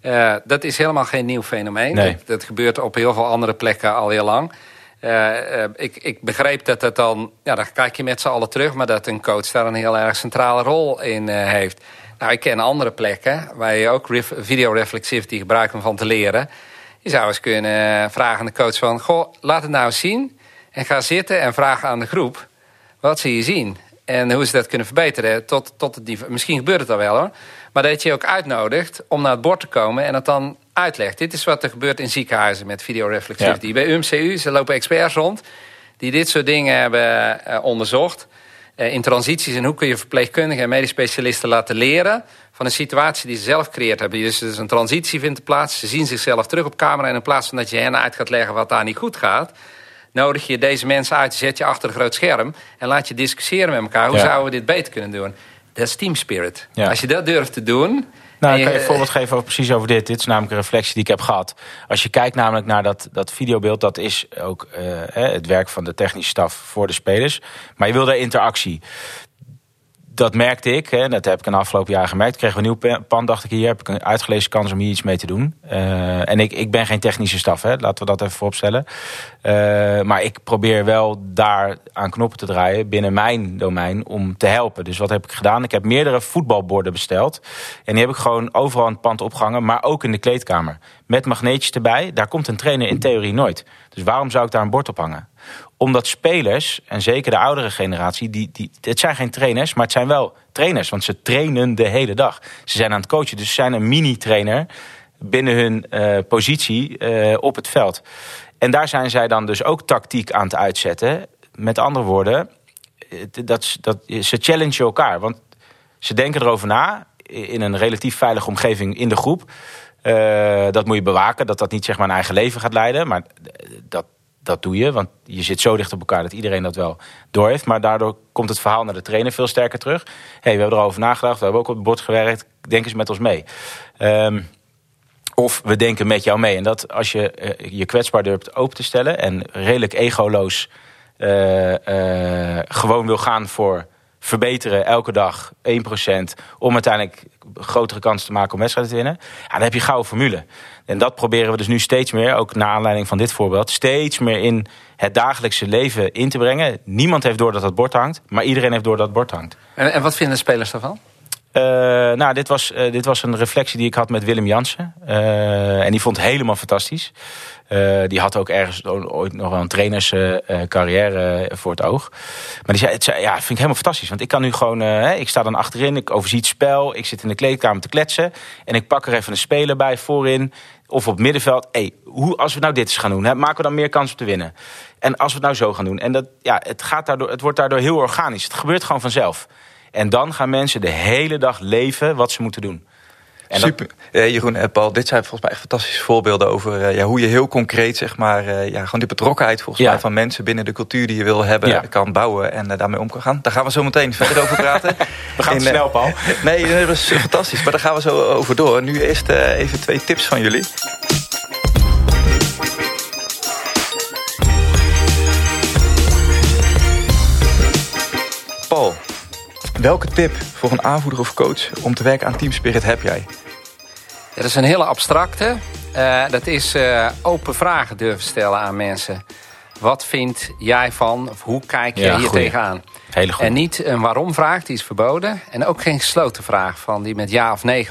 Speaker 3: Uh, dat is helemaal geen nieuw fenomeen.
Speaker 2: Nee.
Speaker 3: Dat, dat, gebeurt op heel veel andere plekken al heel lang. Uh, ik, ik, begreep dat het dan, ja, dan kijk je met z'n allen terug, maar dat een coach daar een heel erg centrale rol in heeft. Nou, ik ken andere plekken waar je ook video reflexivity gebruikt om van te leren. Je zou eens kunnen vragen aan de coach van, goh, laat het nou eens zien. En ga zitten en vraag aan de groep wat ze hier zien. En hoe ze dat kunnen verbeteren. Tot, tot het Misschien gebeurt het al wel hoor. Maar dat je ook uitnodigt om naar het bord te komen en het dan uitlegt. Dit is wat er gebeurt in ziekenhuizen met videoreflexivity. Ja. Bij UMCU, ze lopen experts rond die dit soort dingen hebben uh, onderzocht. Uh, in transities en hoe kun je verpleegkundigen en medisch specialisten laten leren... van een situatie die ze zelf gecreëerd hebben. Dus, dus een transitie vindt plaats. Ze zien zichzelf terug op camera... en in plaats van dat je hen uit gaat leggen wat daar niet goed gaat nodig je deze mensen uit, zet je achter een groot scherm... en laat je discussiëren met elkaar. Hoe zouden we dit beter kunnen doen? Dat is team spirit. Als je dat durft te doen
Speaker 2: Nou, ik kan je een voorbeeld geven over, precies over dit. Dit is namelijk een reflectie die ik heb gehad. Als je kijkt namelijk naar dat, dat videobeeld... dat is ook uh, het werk van de technische staf voor de spelers. Maar je wil daar interactie dat merkte ik, hè, dat heb ik een afgelopen jaar gemerkt. Kregen we een nieuw pand, dacht ik hier. Heb ik een uitgelezen kans om hier iets mee te doen. Uh, en ik, ik ben geen technische staf, hè, laten we dat even vooropstellen. Uh, maar ik probeer wel daar aan knoppen te draaien binnen mijn domein om te helpen. Dus wat heb ik gedaan? Ik heb meerdere voetbalborden besteld. En die heb ik gewoon overal in het pand opgehangen, maar ook in de kleedkamer. Met magneetjes erbij. Daar komt een trainer in theorie nooit. Dus waarom zou ik daar een bord op hangen? Omdat spelers, en zeker de oudere generatie, die, die, het zijn geen trainers, maar het zijn wel trainers. Want ze trainen de hele dag. Ze zijn aan het coachen, dus ze zijn een mini-trainer binnen hun uh, positie uh, op het veld. En daar zijn zij dan dus ook tactiek aan het uitzetten. Met andere woorden, dat, dat, ze challenge elkaar. Want ze denken erover na, in een relatief veilige omgeving in de groep. Uh, dat moet je bewaken, dat dat niet zeg maar een eigen leven gaat leiden. Maar dat, dat doe je, want je zit zo dicht op elkaar dat iedereen dat wel door heeft. Maar daardoor komt het verhaal naar de trainer veel sterker terug. hey, we hebben erover nagedacht, we hebben ook op het bord gewerkt. Denk eens met ons mee. Um, of we denken met jou mee. En dat als je uh, je kwetsbaar durft open te stellen en redelijk egoloos uh, gewoon wil gaan voor verbeteren elke dag 1% om uiteindelijk grotere kans te maken om wedstrijden te winnen. Ja, dan heb je gouden formule. En dat proberen we dus nu steeds meer, ook naar aanleiding van dit voorbeeld, steeds meer in het dagelijkse leven in te brengen. Niemand heeft door dat dat bord hangt, maar iedereen heeft door dat het bord hangt.
Speaker 3: En, en wat vinden spelers daarvan?
Speaker 2: Uh, nou, dit was, uh, dit was een reflectie die ik had met Willem Jansen. Uh, en die vond het helemaal fantastisch. die had ook ergens ooit nog wel een trainerscarrière voor het oog. Maar die zei, het ja, vind ik helemaal fantastisch. Want ik kan nu gewoon, ik sta dan achterin, ik overzie het spel. Ik zit in de kleedkamer te kletsen. En ik pak er even een speler bij voorin. Of op middenveld. Hey, als we nou dit eens gaan doen, hè, maken we dan meer kans om te winnen. En als we het nou zo gaan doen. En dat, ja, het, gaat daardoor, het wordt daardoor heel organisch. Het gebeurt gewoon vanzelf. En dan gaan mensen de hele dag leven wat ze moeten doen.
Speaker 1: En Super. Dat... Uh, Jeroen en Paul, dit zijn volgens mij echt fantastische voorbeelden over uh, ja, hoe je heel concreet, zeg maar, uh, ja, gewoon die betrokkenheid volgens ja. mij van mensen binnen de cultuur die je wil hebben, ja. kan bouwen en daarmee om kan gaan. Daar gaan we zo meteen verder over praten.
Speaker 2: we gaan snel, Paul.
Speaker 1: nee, dat is fantastisch, maar daar gaan we zo over door. Nu eerst even twee tips van jullie. Paul, Welke tip voor een aanvoerder of coach om te werken aan teamspirit heb jij?
Speaker 3: Ja, dat is een hele abstracte. Uh, dat is uh, open vragen durven stellen aan mensen. Wat vind jij van, of hoe kijk je ja, hier goeie. tegenaan?
Speaker 2: Hele goed.
Speaker 3: En niet een waarom-vraag, die is verboden. En ook geen gesloten vraag van die met ja of nee.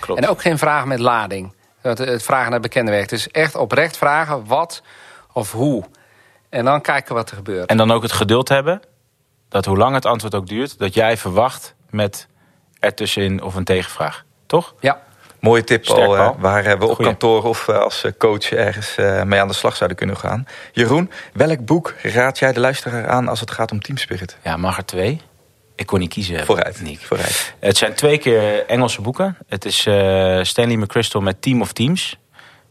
Speaker 3: Klopt. En ook geen vraag met lading. Het, het vragen naar bekende weg. Dus echt oprecht vragen wat of hoe. En dan kijken wat er gebeurt.
Speaker 2: En dan ook het geduld hebben dat hoe lang het antwoord ook duurt, dat jij verwacht met ertussenin of een tegenvraag. Toch?
Speaker 3: Ja.
Speaker 1: Mooie tip al, uh, waar we op Goeie. kantoor of uh, als coach ergens uh, mee aan de slag zouden kunnen gaan. Jeroen, welk boek raad jij de luisteraar aan als het gaat om teamspirit?
Speaker 2: Ja, mag er twee. Ik kon niet kiezen.
Speaker 1: Vooruit. Nick. Vooruit.
Speaker 2: Het zijn twee keer Engelse boeken. Het is Stanley McChrystal met Team of Teams.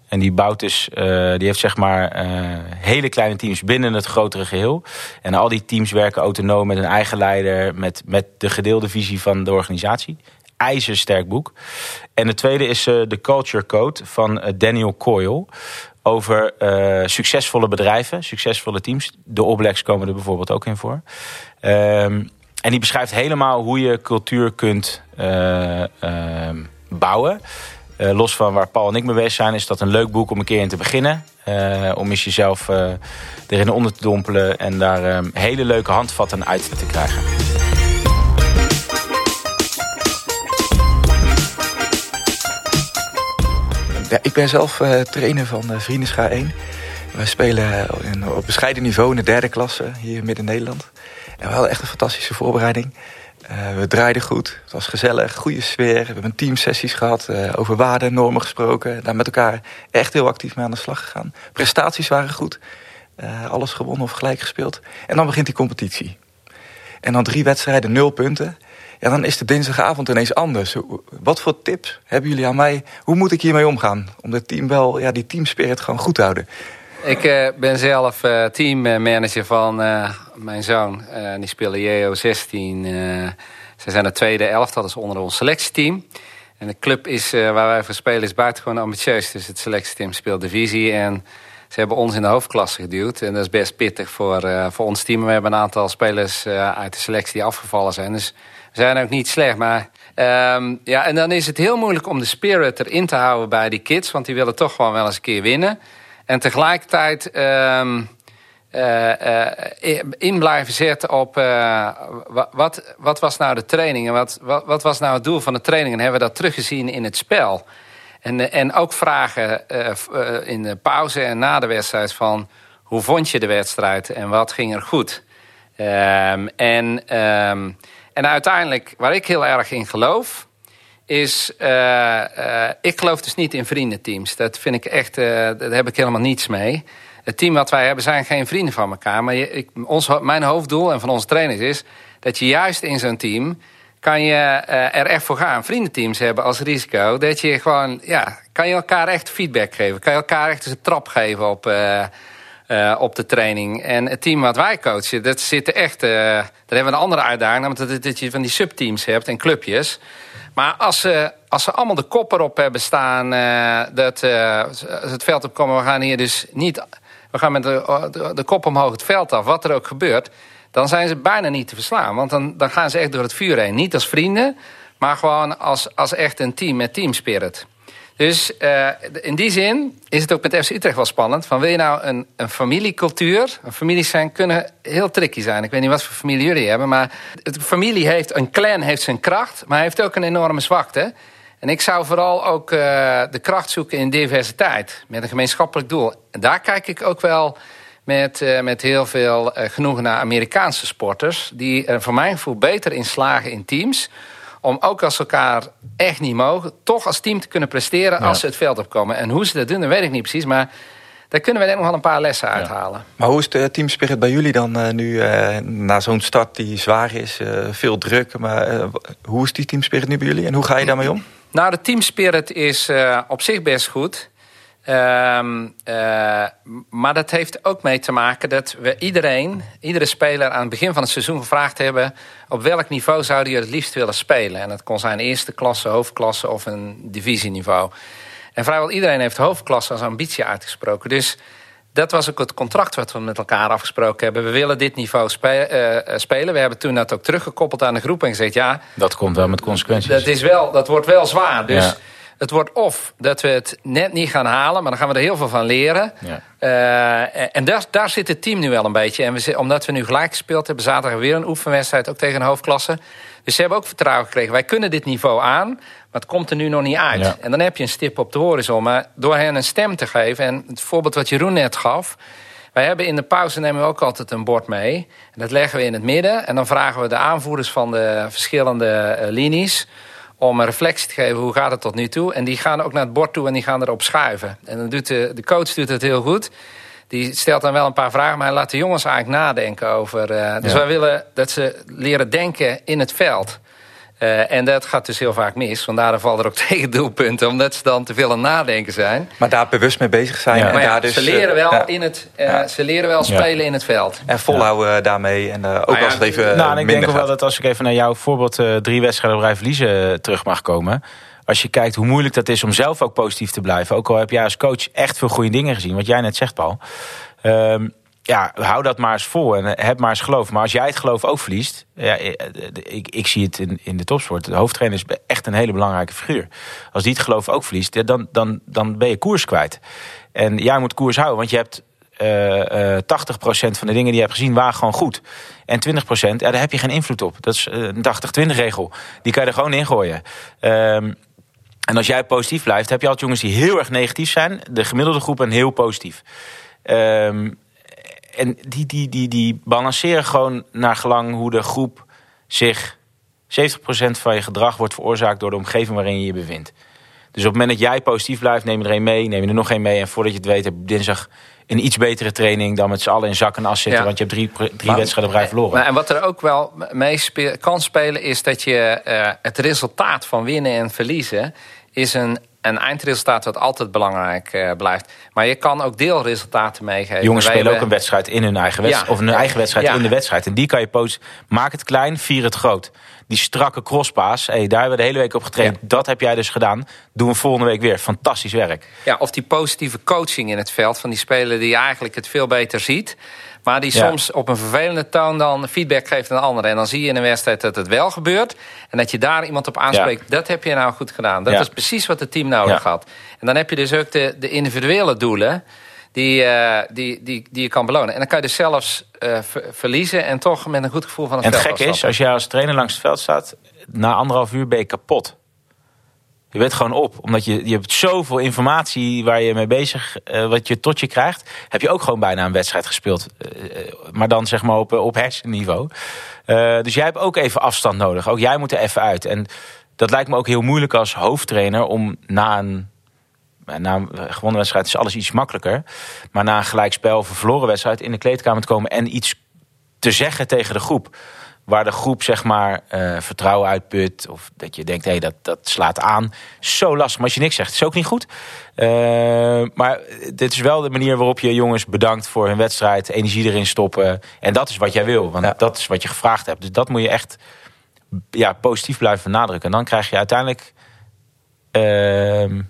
Speaker 2: En die bouwt dus, uh, die heeft zeg maar uh, hele kleine teams binnen het grotere geheel. En al die teams werken autonoom met een eigen leider, met, met de gedeelde visie van de organisatie. IJzersterk boek. En de tweede is uh, de Culture Code van Daniel Coyle. Over succesvolle bedrijven, succesvolle teams. De Oblex komen er bijvoorbeeld ook in voor. Um, en die beschrijft helemaal hoe je cultuur kunt bouwen. Uh, los van waar Paul en ik mee bezig zijn, is dat een leuk boek om een keer in te beginnen. Uh, om eens jezelf uh, erin onder te dompelen en daar hele leuke handvatten uit te krijgen.
Speaker 1: Ja, ik ben zelf trainer van Vriendenscha 1. Wij spelen op bescheiden niveau in de derde klasse hier in Nederland. En we hadden echt een fantastische voorbereiding. Uh, we draaiden goed, het was gezellig, goede sfeer. We hebben teamsessies gehad, uh, over waarden en normen gesproken. Daar met elkaar echt heel actief mee aan de slag gegaan. Prestaties waren goed, uh, alles gewonnen of gelijk gespeeld. En dan begint die competitie. En dan drie wedstrijden, nul punten. Ja, dan is de dinsdagavond ineens anders. Wat voor tips hebben jullie aan mij? Hoe moet ik hiermee omgaan? Om het team wel, ja, die teamspirit gewoon goed te houden.
Speaker 3: Ik uh, ben zelf uh, teammanager van uh, mijn zoon. die spelen JO 16. ze zijn de tweede elftal, dat is onder ons selectieteam. En de club is, waar wij voor spelen is buitengewoon ambitieus. Dus het selectieteam speelt divisie en ze hebben ons in de hoofdklasse geduwd. En dat is best pittig voor, voor ons team. We hebben een aantal spelers uit de selectie die afgevallen zijn. Dus we zijn ook niet slecht, maar Um, ja, en dan is het heel moeilijk om de spirit erin te houden bij die kids. Want die willen toch gewoon wel eens een keer winnen. En tegelijkertijd um, in blijven zetten op uh, wat, wat was nou de training en wat, wat, wat, was nou het doel van de training. En hebben we dat teruggezien in het spel. En, en ook vragen in de pauze en na de wedstrijd van hoe vond je de wedstrijd en wat ging er goed. Um, en... En uiteindelijk, waar ik heel erg in geloof, is... Uh, uh, ik geloof dus niet in vriendenteams. Dat vind ik echt, uh, daar heb ik helemaal niets mee. Het team wat wij hebben zijn geen vrienden van elkaar. Maar je, ik, ons, mijn hoofddoel en van onze trainers is... dat je juist in zo'n team kan je er echt voor gaan. Vriendenteams hebben als risico. Dat je gewoon, ja, kan je elkaar echt feedback geven. Kan je elkaar echt eens een trap geven op... Op de training. En het team wat wij coachen, dat zit echt... Daar hebben we een andere uitdaging, namelijk dat je van die subteams hebt en clubjes. Maar als ze, als ze allemaal de kop erop hebben staan... Uh, dat het veld opkomen, we gaan hier dus niet... We gaan met de, de, kop omhoog het veld af, wat er ook gebeurt... dan zijn ze bijna niet te verslaan. Want dan, dan gaan ze echt door het vuur heen. Niet als vrienden, maar gewoon als, als echt een team met teamspirit. Dus uh, in die zin is het ook met FC Utrecht wel spannend. Van wil je nou een, een familiecultuur? Een families zijn kunnen heel tricky zijn. Ik weet niet wat voor familie jullie hebben. Maar de familie heeft, een clan heeft zijn kracht. Maar heeft ook een enorme zwakte. En ik zou vooral ook uh, de kracht zoeken in diversiteit. Met een gemeenschappelijk doel. En daar kijk ik ook wel met, uh, met heel veel genoegen naar Amerikaanse sporters. Die er voor mijn gevoel beter in slagen in teams om ook als elkaar echt niet mogen... toch als team te kunnen presteren als ze het veld opkomen. En hoe ze dat doen, dat weet ik niet precies. Maar daar kunnen we denk ik nog wel een paar lessen uithalen.
Speaker 1: Maar hoe is de teamspirit bij jullie dan uh, nu uh, na zo'n start die zwaar is? Uh, veel druk, maar hoe is die teamspirit nu bij jullie en hoe ga je daarmee om?
Speaker 3: Nou, de teamspirit is op zich best goed. Um, uh, maar dat heeft ook mee te maken dat we iedereen, iedere speler aan het begin van het seizoen gevraagd hebben... op welk niveau zou je het liefst willen spelen. En dat kon zijn eerste klasse, hoofdklasse of een divisieniveau. En vrijwel iedereen heeft hoofdklasse als ambitie uitgesproken. Dus dat was ook het contract wat we met elkaar afgesproken hebben. We willen dit niveau spe uh, spelen. We hebben toen dat ook teruggekoppeld aan de groep en gezegd... ja,
Speaker 2: dat komt wel met consequenties.
Speaker 3: Dat, is wel, dat wordt wel zwaar. Dus... Ja. Het wordt of dat we het net niet gaan halen, maar dan gaan we er heel veel van leren. Ja. Uh, en daar, daar zit het team nu wel een beetje. En we, omdat we nu gelijk gespeeld hebben, zaterdag weer een oefenwedstrijd, ook tegen een hoofdklasse. Dus ze hebben ook vertrouwen gekregen. Wij kunnen dit niveau aan, maar het komt er nu nog niet uit. Ja. En dan heb je een stip op de horizon. Maar door hen een stem te geven, en het voorbeeld wat Jeroen net gaf... Wij hebben in de pauze nemen we ook altijd een bord mee. En dat leggen we in het midden. En dan vragen we de aanvoerders van de verschillende uh, linies om een reflectie te geven hoe gaat het tot nu toe. En die gaan ook naar het bord toe en die gaan erop schuiven. En dan doet de, de coach doet het heel goed. Die stelt dan wel een paar vragen, maar hij laat de jongens eigenlijk nadenken over. Uh, dus wij willen dat ze leren denken in het veld. Uh, en dat gaat dus heel vaak mis. Vandaar vallen er ook tegendoelpunten, omdat ze dan te veel aan nadenken zijn.
Speaker 1: Maar daar bewust mee bezig zijn.
Speaker 3: Ja.
Speaker 1: En
Speaker 3: ja,
Speaker 1: dus,
Speaker 3: ze leren wel, in het, uh, ze leren wel spelen in het veld.
Speaker 1: En volhouden daarmee. En ook als het even
Speaker 2: nou, ik denk
Speaker 1: gaat.
Speaker 2: wel dat als ik even naar jouw voorbeeld drie wedstrijden op rij verliezen terug mag komen. Als je kijkt hoe moeilijk dat is om zelf ook positief te blijven. Ook al heb jij als coach echt veel goede dingen gezien. Wat jij net zegt, Paul. Um, ja, hou dat maar eens vol en heb maar eens geloof. Maar als jij het geloof ook verliest... Ja, ik, ik zie het in, in de topsport. De hoofdtrainer is echt een hele belangrijke figuur. Als die het geloof ook verliest, dan, dan, dan ben je koers kwijt. En jij moet koers houden, want je hebt... Uh, uh, 80% van de dingen die je hebt gezien waren gewoon goed. En 20% ja, daar heb je geen invloed op. Dat is een 80-20 regel. Die kan je er gewoon ingooien. Um, en als jij positief blijft, heb je altijd jongens die heel erg negatief zijn. De gemiddelde groep en heel positief. Um, en die, die, die, die balanceren gewoon naar gelang hoe de groep zich... 70% van je gedrag wordt veroorzaakt door de omgeving waarin je je bevindt. Dus op het moment dat jij positief blijft, neem je er een mee, neem je er nog een mee. En voordat je het weet, heb je dinsdag een iets betere training dan met z'n allen in zak en as zitten. Ja. Want je hebt drie, drie wedstrijden vrij verloren.
Speaker 3: Maar, en wat er ook wel mee speel, kan spelen, is dat je uh, het resultaat van winnen en verliezen is een, een eindresultaat wat altijd belangrijk uh, blijft. Maar je kan ook deelresultaten meegeven.
Speaker 2: Jongens spelen ook een wedstrijd in hun eigen wedstrijd. Of een eigen wedstrijd in de wedstrijd. En die kan je posten. Maak het klein, vier het groot. Die strakke crosspaas, hey, daar hebben we de hele week op getraind. Dat heb jij dus gedaan. Doen we volgende week weer. Fantastisch werk.
Speaker 3: Ja, of die positieve coaching in het veld van die speler die eigenlijk het veel beter ziet. Maar die soms op een vervelende toon dan feedback geeft aan anderen. En dan zie je in een wedstrijd dat het wel gebeurt. En dat je daar iemand op aanspreekt. Dat heb je nou goed gedaan. Dat is precies wat het team nodig had. En dan heb je dus ook de, de individuele doelen. Die, uh, die, die, die je kan belonen. En dan kan je dus zelfs uh, verliezen en toch met een goed gevoel van het
Speaker 2: en
Speaker 3: veld
Speaker 2: En het gekke is, als jij als trainer langs het veld staat... na anderhalf uur ben je kapot. Je bent gewoon op. Omdat je, je hebt zoveel informatie waar je mee bezig, uh, wat je tot je krijgt. Heb je ook gewoon bijna een wedstrijd gespeeld. Uh, maar dan zeg maar op, op hersenniveau. Dus jij hebt ook even afstand nodig. Ook jij moet er even uit. En dat lijkt me ook heel moeilijk als hoofdtrainer om na een. Na een gewonnen wedstrijd is alles iets makkelijker. Maar na een gelijkspel of een verloren wedstrijd in de kleedkamer te komen en iets te zeggen tegen de groep waar de groep zeg maar uh, vertrouwen uitput. Of dat je denkt, hé, hey, dat, dat slaat aan. Zo lastig, maar als je niks zegt, is ook niet goed. Uh, maar dit is wel de manier waarop je jongens bedankt voor hun wedstrijd. Energie erin stoppen. En dat is wat jij wil, want ja. dat is wat je gevraagd hebt. Dus dat moet je echt ja, positief blijven benadrukken. En dan krijg je uiteindelijk uh,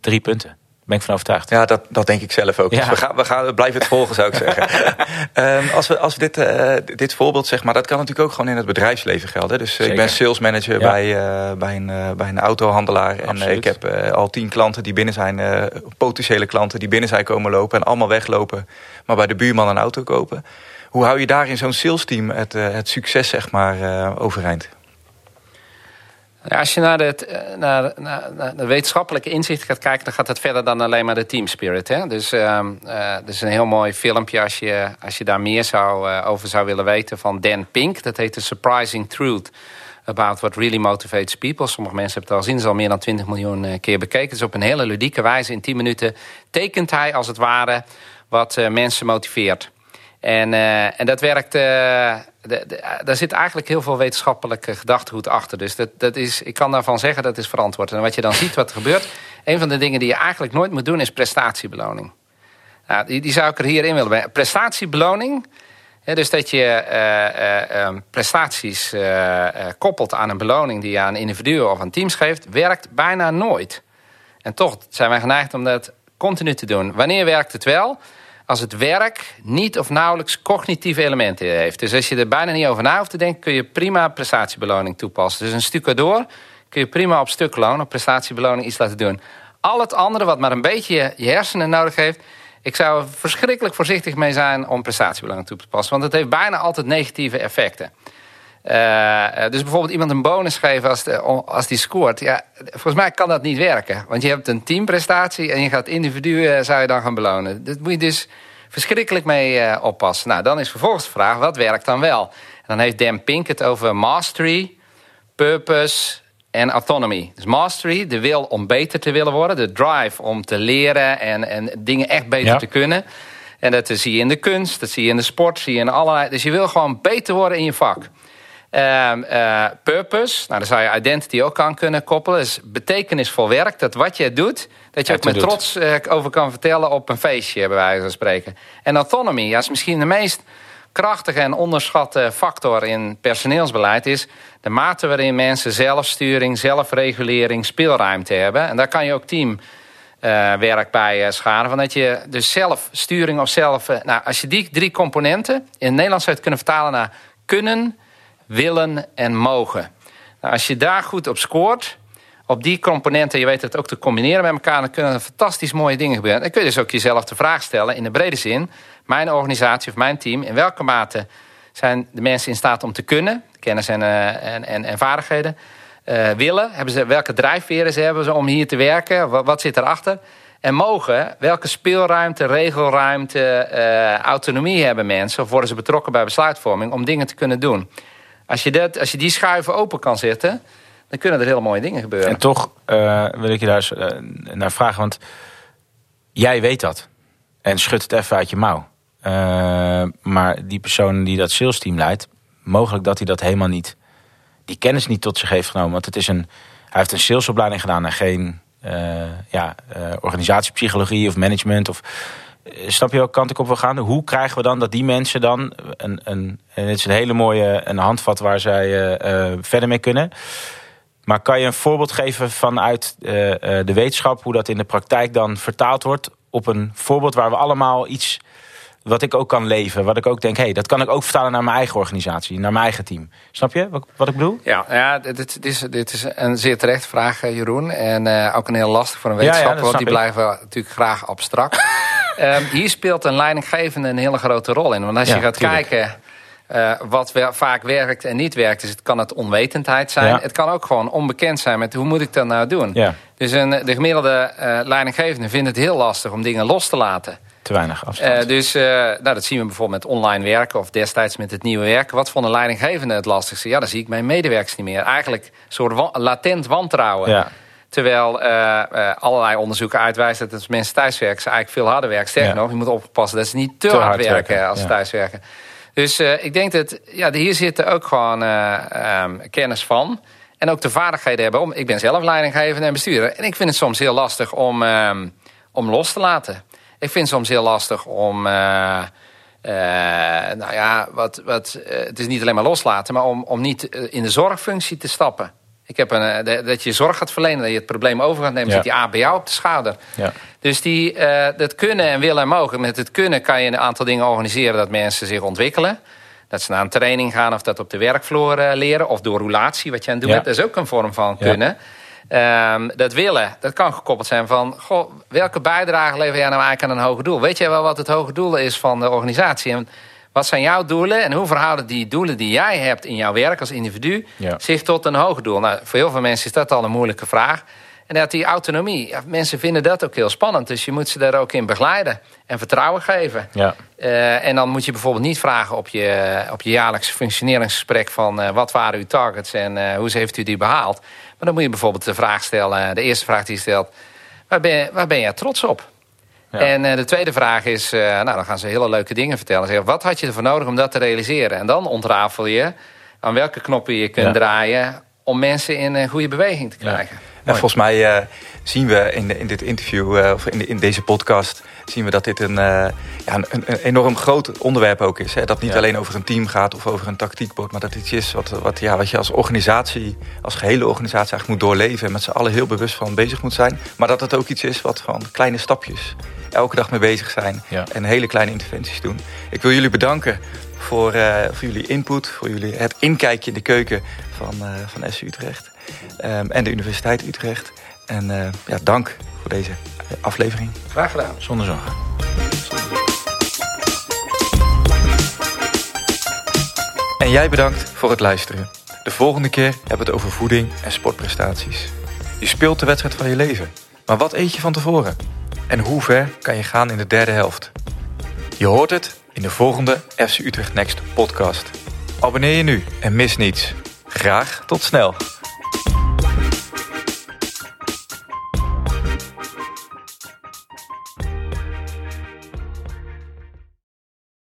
Speaker 2: drie punten ben ik van overtuigd.
Speaker 1: Ja, dat, dat denk ik zelf ook. Ja. Dus we, gaan, we, gaan, we blijven het volgen, zou ik zeggen. um, als we, als we dit, uh, dit voorbeeld, zeg maar, dat kan natuurlijk ook gewoon in het bedrijfsleven gelden. Dus Zeker. ik ben sales manager ja. bij, uh, bij, een, uh, bij een autohandelaar. Absoluut. En ik heb al tien klanten die binnen zijn, potentiële klanten die binnen zijn komen lopen en allemaal weglopen, maar bij de buurman een auto kopen. Hoe hou je daar in zo'n sales team het, het succes, zeg maar, overeind?
Speaker 3: Ja, als je naar, het, naar, naar, naar, de wetenschappelijke inzicht gaat kijken... dan gaat het verder dan alleen maar de team spirit. Hè? Dus uh, uh, dat is een heel mooi filmpje als je, als je daar meer zou, uh, over zou willen weten... van Dan Pink. Dat heet The Surprising Truth about what really motivates people. Sommige mensen hebben het al gezien, is al meer dan 20 miljoen keer bekeken. Dus op een hele ludieke wijze, in 10 minuten... tekent hij als het ware wat mensen motiveert. En, en dat werkt. De, daar zit eigenlijk heel veel wetenschappelijke gedachtegoed achter. Dus dat, dat is, ik kan daarvan zeggen dat is verantwoord. En wat je dan ziet wat er gebeurt. Een van de dingen die je eigenlijk nooit moet doen is prestatiebeloning. Nou, die, zou ik er hierin willen brengen. Prestatiebeloning. Dus dat je uh, um, prestaties koppelt aan een beloning die je aan individuen of aan teams geeft, werkt bijna nooit. En toch zijn wij geneigd om dat continu te doen. Wanneer werkt het wel? Als het werk niet of nauwelijks cognitieve elementen heeft. Dus als je er bijna niet over na hoeft te denken... kun je prima prestatiebeloning toepassen. Dus een stuk door kun je prima op stukloon, op prestatiebeloning iets laten doen. Al het andere wat maar een beetje je hersenen nodig heeft... ik zou er verschrikkelijk voorzichtig mee zijn om prestatiebeloning toe te passen. Want het heeft bijna altijd negatieve effecten. Uh, dus bijvoorbeeld iemand een bonus geven als, de, als die scoort. Ja, volgens mij kan dat niet werken. Want je hebt een teamprestatie en je gaat individuen zou je dan gaan belonen. Dat moet je dus verschrikkelijk mee oppassen. Nou, dan is vervolgens de vraag, wat werkt dan wel? En dan heeft Dan Pink het over mastery, purpose en autonomy. Dus mastery, de wil om beter te willen worden. De drive om te leren en, en dingen echt beter ja. te kunnen. En dat zie je in de kunst, dat zie je in de sport, zie je in allerlei... Dus je wil gewoon beter worden in je vak. Um, uh, purpose, nou, daar zou je identity ook aan kunnen koppelen. Dus betekenisvol werk, dat wat je doet... dat je ook met doet. trots uh, over kan vertellen op een feestje, bij wijze van spreken. En autonomy, ja, is misschien de meest krachtige en onderschatte factor in personeelsbeleid... is de mate waarin mensen zelfsturing, zelfregulering, speelruimte hebben. En daar kan je ook teamwerk uh, bij scharen. Van dat je dus zelfsturing of zelf... nou, als je die drie componenten in het Nederlands zou kunnen vertalen naar kunnen willen en mogen. Nou, als je daar goed op scoort, op die componenten, je weet het ook te combineren met elkaar, dan kunnen er fantastisch mooie dingen gebeuren. Dan kun je dus ook jezelf de vraag stellen, in de brede zin, mijn organisatie of mijn team, in welke mate zijn de mensen in staat om te kunnen, kennis en, uh, en, en, en, vaardigheden, uh, willen, hebben ze, welke drijfveren ze hebben ze om hier te werken, wat, wat zit erachter? En mogen, welke speelruimte, regelruimte, uh, autonomie hebben mensen... of worden ze betrokken bij besluitvorming om dingen te kunnen doen? Als je, dat, als je die schuiven open kan zetten, dan kunnen er hele mooie dingen gebeuren.
Speaker 2: En toch uh, wil ik je daar uh, naar vragen, want jij weet dat. En schudt het even uit je mouw. Uh, maar die persoon die dat sales team leidt, mogelijk dat hij dat helemaal niet, die kennis niet tot zich heeft genomen. Want het is een, hij heeft een salesopleiding gedaan en geen ja, organisatiepsychologie of management of snap je welke kant ik op wil gaan? Hoe krijgen we dan dat die mensen dan een, een en het is een hele mooie een handvat waar zij verder mee kunnen. Maar kan je een voorbeeld geven vanuit de wetenschap hoe dat in de praktijk dan vertaald wordt op een voorbeeld waar we allemaal iets wat ik ook kan leven. Wat ik ook denk, hé, hey, dat kan ik ook vertalen naar mijn eigen organisatie, naar mijn eigen team. Snap je wat, wat ik bedoel?
Speaker 3: Ja, ja dit, dit, is, dit is een zeer terecht vraag, eh, Jeroen. En uh, ook een heel lastig voor een wetenschapper, want die blijven natuurlijk graag abstract. Um, hier speelt een leidinggevende een hele grote rol in. Want als je gaat kijken uh, wat vaak werkt en niet werkt, dus het kan het onwetendheid zijn. Het kan ook gewoon onbekend zijn met hoe moet ik dat nou doen. Ja. Dus een, de gemiddelde uh, leidinggevende vindt het heel lastig om dingen los te laten.
Speaker 2: Te weinig afstand.
Speaker 3: Uh, dus nou, dat zien we bijvoorbeeld met online werken of destijds met het nieuwe werken. Wat vond een leidinggevende het lastigste? Ja, dan zie ik mijn medewerkers niet meer. Eigenlijk een soort wa latent wantrouwen. Ja. Terwijl allerlei onderzoeken uitwijzen dat mensen thuiswerken... ze eigenlijk veel harder werken. Sterker nog, je moet oppassen dat ze niet te, hard, werken, als ze thuiswerken. Dus uh, ik denk dat ja, hier zitten ook gewoon um, kennis van. En ook de vaardigheden hebben. Om, ik ben zelf leidinggevende en bestuurder. En ik vind het soms heel lastig om, um, om los te laten. Ik vind het soms heel lastig om... Uh, nou ja, wat, wat, het is niet alleen maar loslaten... maar om, om niet in de zorgfunctie te stappen. Ik heb een, dat je zorg gaat verlenen, dat je het probleem over gaat nemen... zit die ABA op de schouder. Ja. Dus die, uh, dat kunnen en willen en mogen. Met het kunnen kan je een aantal dingen organiseren dat mensen zich ontwikkelen. Dat ze naar een training gaan of dat op de werkvloer uh, leren. Of door roulatie, wat je aan het doen bent. Dat is ook een vorm van kunnen. Um, dat willen, dat kan gekoppeld zijn van... Goh, welke bijdrage lever jij nou eigenlijk aan een hoger doel? Weet jij wel wat het hoge doel is van de organisatie? En wat zijn jouw doelen en hoe verhouden die doelen die jij hebt in jouw werk als individu... zich tot een hoger doel? Nou, voor heel veel mensen is dat al een moeilijke vraag... En dat die autonomie, ja, mensen vinden dat ook heel spannend. Dus je moet ze daar ook in begeleiden en vertrouwen geven. Ja. Uh, en dan moet je bijvoorbeeld niet vragen op je, op je jaarlijks functioneringsgesprek... van uh, wat waren uw targets en uh, hoe heeft u die behaald. Maar dan moet je bijvoorbeeld de vraag stellen, de eerste vraag die je stelt... waar ben, waar ben jij trots op? Ja. En de tweede vraag is, nou, dan gaan ze hele leuke dingen vertellen. Zeggen, wat had je ervoor nodig om dat te realiseren? En dan ontrafel je aan welke knoppen je kunt draaien... om mensen in een goede beweging te krijgen.
Speaker 1: En volgens mij uh, zien we in, in dit interview, uh, of in, in, deze podcast... zien we dat dit een, uh, ja, een, een, enorm groot onderwerp ook is. Hè? Dat niet alleen over een team gaat of over een tactiekbord... maar dat iets is wat, wat, ja, wat je als organisatie, als gehele organisatie eigenlijk moet doorleven... en met z'n allen heel bewust van bezig moet zijn. Maar dat het ook iets is wat van kleine stapjes elke dag mee bezig zijn... en hele kleine interventies doen. Ik wil jullie bedanken voor, voor jullie input, voor jullie het inkijkje in de keuken van, van SU Utrecht... Um, en de Universiteit Utrecht. En uh, ja, dank voor deze aflevering.
Speaker 3: Graag gedaan.
Speaker 2: Zonder zorgen.
Speaker 1: En jij bedankt voor het luisteren. De volgende keer hebben we het over voeding en sportprestaties. Je speelt de wedstrijd van je leven. Maar wat eet je van tevoren? En hoe ver kan je gaan in de derde helft? Je hoort het in de volgende FC Utrecht Next podcast. Abonneer je nu en mis niets. Graag tot snel.